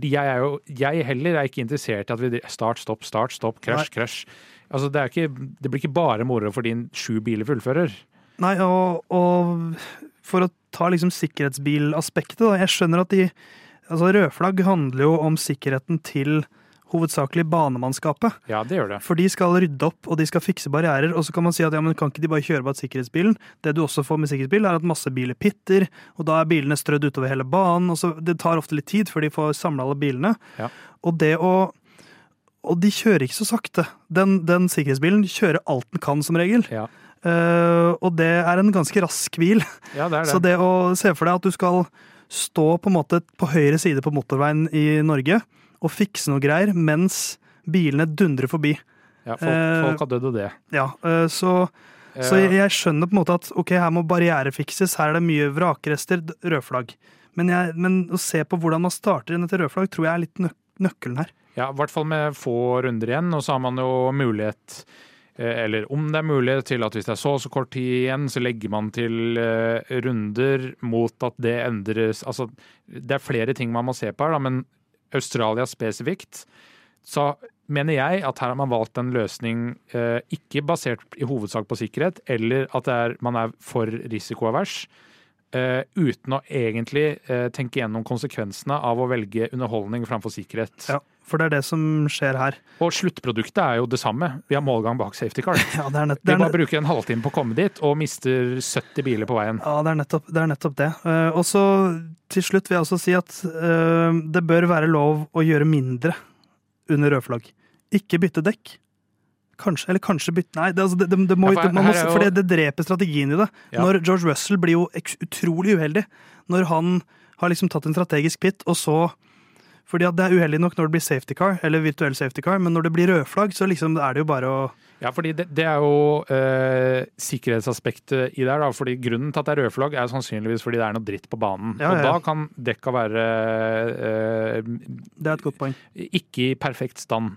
jeg er jo Jeg heller er ikke interessert i at vi start, stopp, start, stopp, krasj, krasj. Altså, det, ikke, det blir ikke bare moro fordi sju biler fullfører. Nei, og, og for å ta liksom sikkerhetsbilaspektet, da. Jeg skjønner at de Altså, rødflagg handler jo om sikkerheten til hovedsakelig banemannskapet. Ja, det gjør det. For de skal rydde opp, og de skal fikse barrierer. Og så kan man si at ja, men kan ikke de bare kjøre bak sikkerhetsbilen? Det du også får med sikkerhetsbil, er at masse biler pitter, og da er bilene strødd utover hele banen. og så Det tar ofte litt tid før de får samla alle bilene. Ja. Og det å Og de kjører ikke så sakte. Den, den sikkerhetsbilen kjører alt den kan, som regel. Ja, Uh, og det er en ganske rask hvil. ja det er det. Så det å se for deg at du skal stå på en måte på høyre side på motorveien i Norge og fikse noe greier mens bilene dundrer forbi. ja, folk, eh, folk har dødd av det. Ja, eh, så, så Eh, jeg, jeg skjønner på en måte at ok, her må barrierefikses, her er det mye vrakrester, rødflagg. Men, jeg, men å se på hvordan man starter inn etter rødflagg, tror jeg er litt nøk nøkkelen her. Ja, i hvert fall med få runder igjen, og så har man jo mulighet eller om det er mulighet til at hvis det er så og så kort tid igjen, så legger man til runder mot at det endres Altså, det er flere ting man må se på her, da, men Australia spesifikt, så mener jeg at her har man valgt en løsning eh, ikke basert i hovedsak på sikkerhet, eller at er, man er for risikoavers. Eh, uten å egentlig uh, tenke gjennom konsekvensene av å velge underholdning framfor sikkerhet. Ja, For det er det som skjer her. Og sluttproduktet er jo det samme. Vi har målgang bak safety car. [LAUGHS] Ja, det er, nett, Vi bare bruker en halvtime på å komme dit og mister 70 biler på veien. ja, det er, nettopp, det, er nettopp det. Uh, og så til slutt vil jeg også si at det bør være lov å gjøre mindre under rødflagg. Ikke bytte dekk. Kanskje, eller kanskje bytte Nei, det, altså, det, det, det må, Ja, for må, jo- for det, det dreper strategien i det. Ja. Når George Russell blir jo utrolig uheldig når han har liksom tatt en strategisk pit, og så fordi Det er uheldig nok når det blir safety car, eller virtuell safety car, men når det blir rødflagg, så liksom er det jo bare å Ja, fordi det, det er jo eh, sikkerhetsaspektet i det her. fordi Grunnen til at det er rødflagg, er sannsynligvis fordi det er noe dritt på banen. Ja, Og ja. da kan dekka være eh, Det er et godt poeng. ikke i perfekt stand.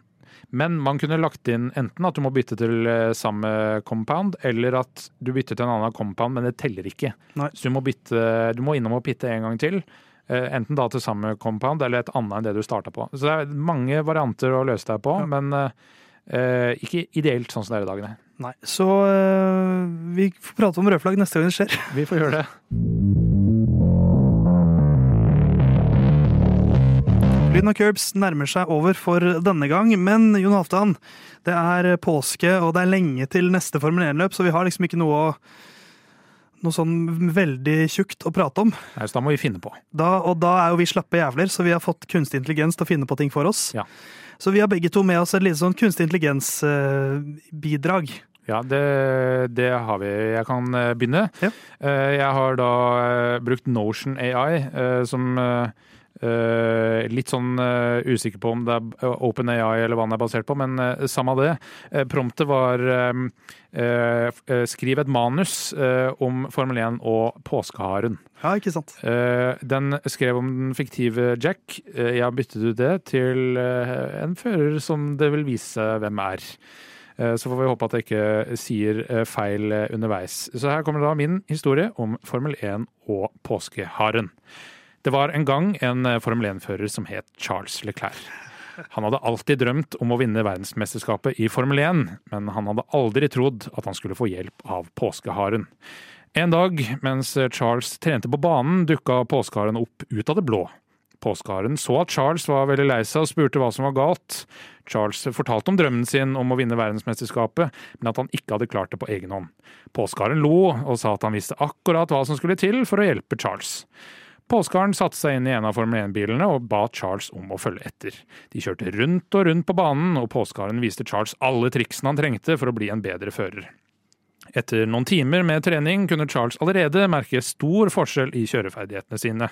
Men man kunne lagt inn enten at du må bytte til eh, samme compound, eller at du bytter til en annen compound, men det teller ikke. Nei. Så du må, bytte, du må innom og pitte en gang til. eh, Enten da til samme compound eller et annet enn det du starta på. Så det er mange varianter å løse deg på, Ja. men eh, eh, ikke ideelt sånn som det er i dag. Nei. Nei, Så øh, vi får prate om rødflagg neste gang det skjer. Vi får gjøre det. Lyden av curbs nærmer seg over for denne gang, men Jon Halvdan, det er påske og det er lenge til neste Formel 1-løp, så vi har liksom ikke noe, noe sånn veldig tjukt å prate om. Nei, så da må vi finne på. Da, og da er jo vi slappe jævler, så vi har fått kunstig intelligens til å finne på ting for oss. Ja. Så vi har begge to med oss et lite sånn kunstig intelligens-bidrag. Ja, det, det har vi. Jeg kan eh, begynne. Ja. Eh, Jeg har da eh, brukt Notion AI, som Litt sånn eh, usikker på om det er Open AI eller hva den er basert på, men eh, samme det. Eh, Promptet var eh, eh, eh, skriv et manus eh, om Formel 1 og påskeharen. Ja, ikke sant? Eh, Den skrev om den fiktive Jack. Eh, Jeg har byttet ut det til eh, en fører som det vil vise hvem er. Eh, Så får vi håpe at jeg ikke sier eh, feil eh, underveis. Så her kommer da min historie om Formel 1 og påskeharen. Det var en gang en eh, Formel 1-fører som het Charles Leclerc. Han hadde alltid drømt om å vinne verdensmesterskapet i Formel 1, men han hadde aldri trodd at han skulle få hjelp av påskeharen. En dag mens Charles trente på banen, dukka påskeharen opp ut av det blå. Påskeharen så at Charles var veldig lei seg og spurte hva som var galt. Charles fortalte om drømmen sin om å vinne verdensmesterskapet, men at han ikke hadde klart det på egen hånd. Påskeharen lo og sa at han visste akkurat hva som skulle til for å hjelpe Charles. Påskeharen satte seg inn i en av Formel 1-bilene og ba Charles om å følge etter. De kjørte rundt og rundt på banen, og påskeharen viste Charles alle triksene han trengte for å bli en bedre fører. Etter noen timer med trening kunne Charles allerede merke stor forskjell i kjøreferdighetene sine.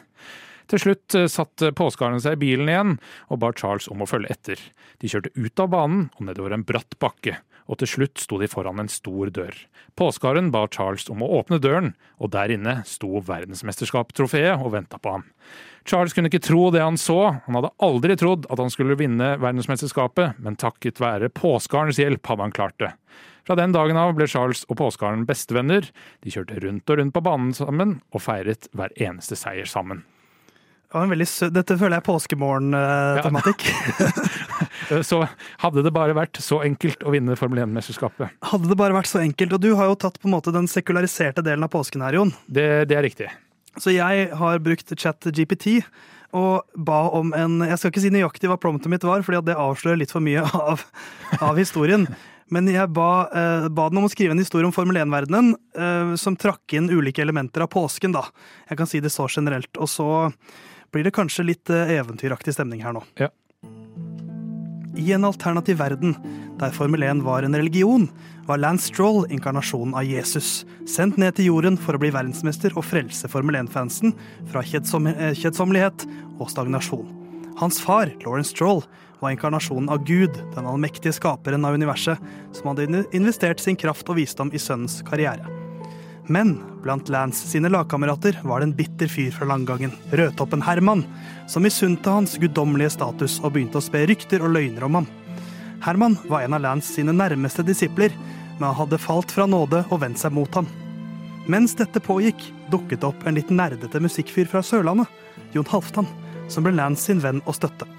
Til slutt eh, satte påskeharen seg i bilen igjen og ba Charles om å følge etter. De kjørte ut av banen og nedover en bratt bakke, og til slutt sto de foran en stor dør. Påskeharen ba Charles om å åpne døren, og der inne sto verdensmesterskapstrofeet og venta på ham. Charles kunne ikke tro det han så, han hadde aldri trodd at han skulle vinne verdensmesterskapet, men takket være påskeharens hjelp hadde han klart det. Fra den dagen av ble Charles og påskeharen bestevenner. De kjørte rundt og rundt på banen sammen og feiret hver eneste seier sammen. Det var en veldig sø Dette føler jeg er påskemorgen-tematikk. [LAUGHS] Så hadde det bare vært så enkelt å vinne Formel 1-mesterskapet. Hadde det bare vært så enkelt. Og du har jo tatt på en måte den sekulariserte delen av påsken her, Jon. Det, det er riktig. Så jeg har brukt chat GPT og ba om en Jeg skal ikke si nøyaktig hva promptet mitt var, fordi det avslører litt for mye [LAUGHS] av, av historien. Men jeg ba, eh, ba den om å skrive en historie om Formel 1-verdenen eh, som trakk inn ulike elementer av påsken. da. Jeg kan si det så generelt. Og så blir det kanskje litt eh, eventyraktig stemning her nå. Ja. I en alternativ verden, der Formel 1 var en religion, var Lance Stroll inkarnasjonen av Jesus, sendt ned til jorden for å bli verdensmester og frelse Formel 1-fansen fra eh, kjedsommelighet og stagnasjon. Hans far, Lawrence Stroll, var inkarnasjonen av Gud, den allmektige skaperen av universet, som hadde investert sin kraft og visdom i sønnens karriere. Men blant Lance sine lagkamerater var det en bitter fyr fra langgangen, rødtoppen Herman, som misunte hans guddommelige status og begynte å spe rykter og løgner om ham. Herman var en av Lance sine nærmeste disipler, men han hadde falt fra nåde og vendt seg mot ham. Mens dette pågikk, dukket det opp en litt nerdete musikkfyr fra Sørlandet, Jon Halvdan, som ble Lance sin venn og støtte.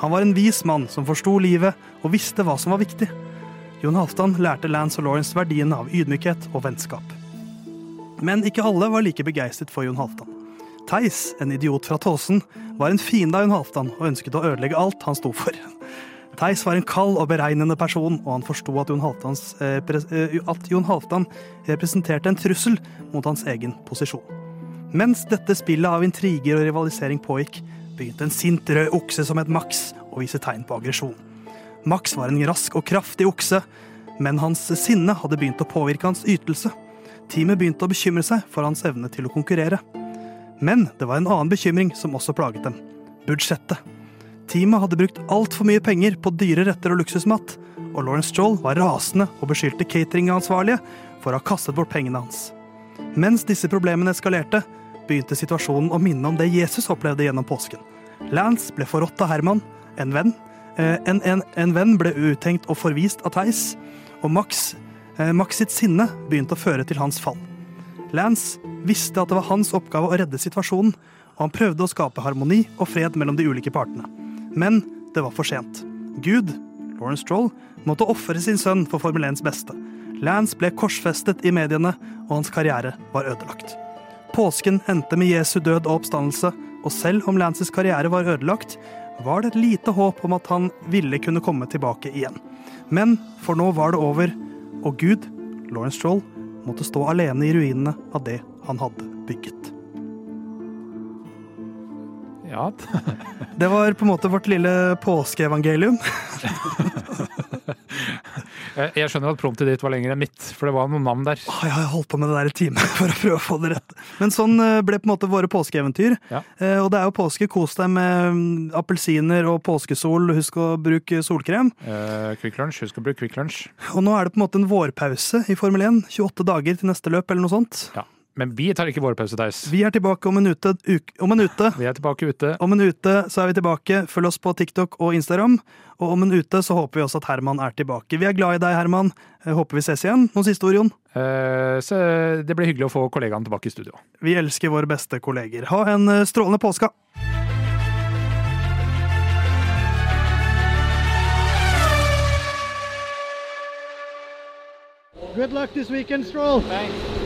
Han var en vis mann som forsto livet og visste hva som var viktig. Jon Halvdan lærte Lance og Lawrence verdien av ydmykhet og vennskap. Men ikke alle var like begeistret for Jon Halvdan. Theis, en idiot fra Tåsen, var en fiende av Jon Halvdan og ønsket å ødelegge alt han sto for. Theis var en kald og beregnende person, og han forsto eh, eh, at Jon Halvdan representerte en trussel mot hans egen posisjon. Mens dette spillet av intriger og rivalisering pågikk, begynte en sint rød okse som het Max å vise tegn på aggresjon. Max var en rask og kraftig okse, men hans sinne hadde begynt å påvirke hans ytelse. Teamet begynte å bekymre seg for hans evne til å konkurrere. Men det var en annen bekymring som også plaget dem. Budsjettet. Teamet hadde brukt altfor mye penger på dyre retter og luksusmat, og Lawrence Joel var rasende og beskyldte cateringansvarlige for å ha kastet bort pengene hans. Mens disse problemene eskalerte, begynte situasjonen å minne om det Jesus opplevde gjennom påsken. Lance ble forrådt av Herman, en venn. Eh, En, en, en venn ble uttenkt og forvist av Theis, og Max, Max sitt sinne begynte å føre til hans fall. Lance visste at det var hans oppgave å redde situasjonen, og han prøvde å skape harmoni og fred mellom de ulike partene. Men det var for sent. Gud, Lawrence Stroll, måtte ofre sin sønn for Formel 1s beste. Lance ble korsfestet i mediene, og hans karriere var ødelagt. Påsken endte med Jesu død og oppstandelse, og selv om Lances karriere var ødelagt, var det et lite håp om at han ville kunne komme tilbake igjen. Men for nå var det over, og Gud, Lawrence Stroll, måtte stå alene i ruinene av det han hadde bygget. Ja, Det var på en måte vårt lille påskeevangelium. [LAUGHS] jeg jeg skjønner at promptet ditt var lenger enn mitt, for det var noen navn der. Ah, Jeg har holdt på med det der i time [LAUGHS] for å prøve å få det rett. Men sånn eh, ble på en måte våre påskeeventyr. Ja. Eh, Og det er jo påske. Kos deg med mm, appelsiner og påskesol. Husk å bruke solkrem. Eh, Quick Lunch, husk å bruke Quick Lunch. Og nå er det på en måte en vårpause i Formel 1. 28 dager til neste løp eller noe sånt. Ja. Men vi tar ikke våre pauseteis. Vi er tilbake om en ute. Uke, om en ute. Vi er tilbake ute. Om en ute så er vi tilbake. Følg oss på TikTok og Instagram. Og om en ute så håper vi også at Herman er tilbake. Vi er glad i deg, Herman. Håper vi ses igjen. Noen siste ord, Jon? Eh, så det blir hyggelig å få kollegaene tilbake i studio. Vi elsker våre beste kolleger. Ha en eh, strålende påske! Good luck this weekend, Stroll. Thanks.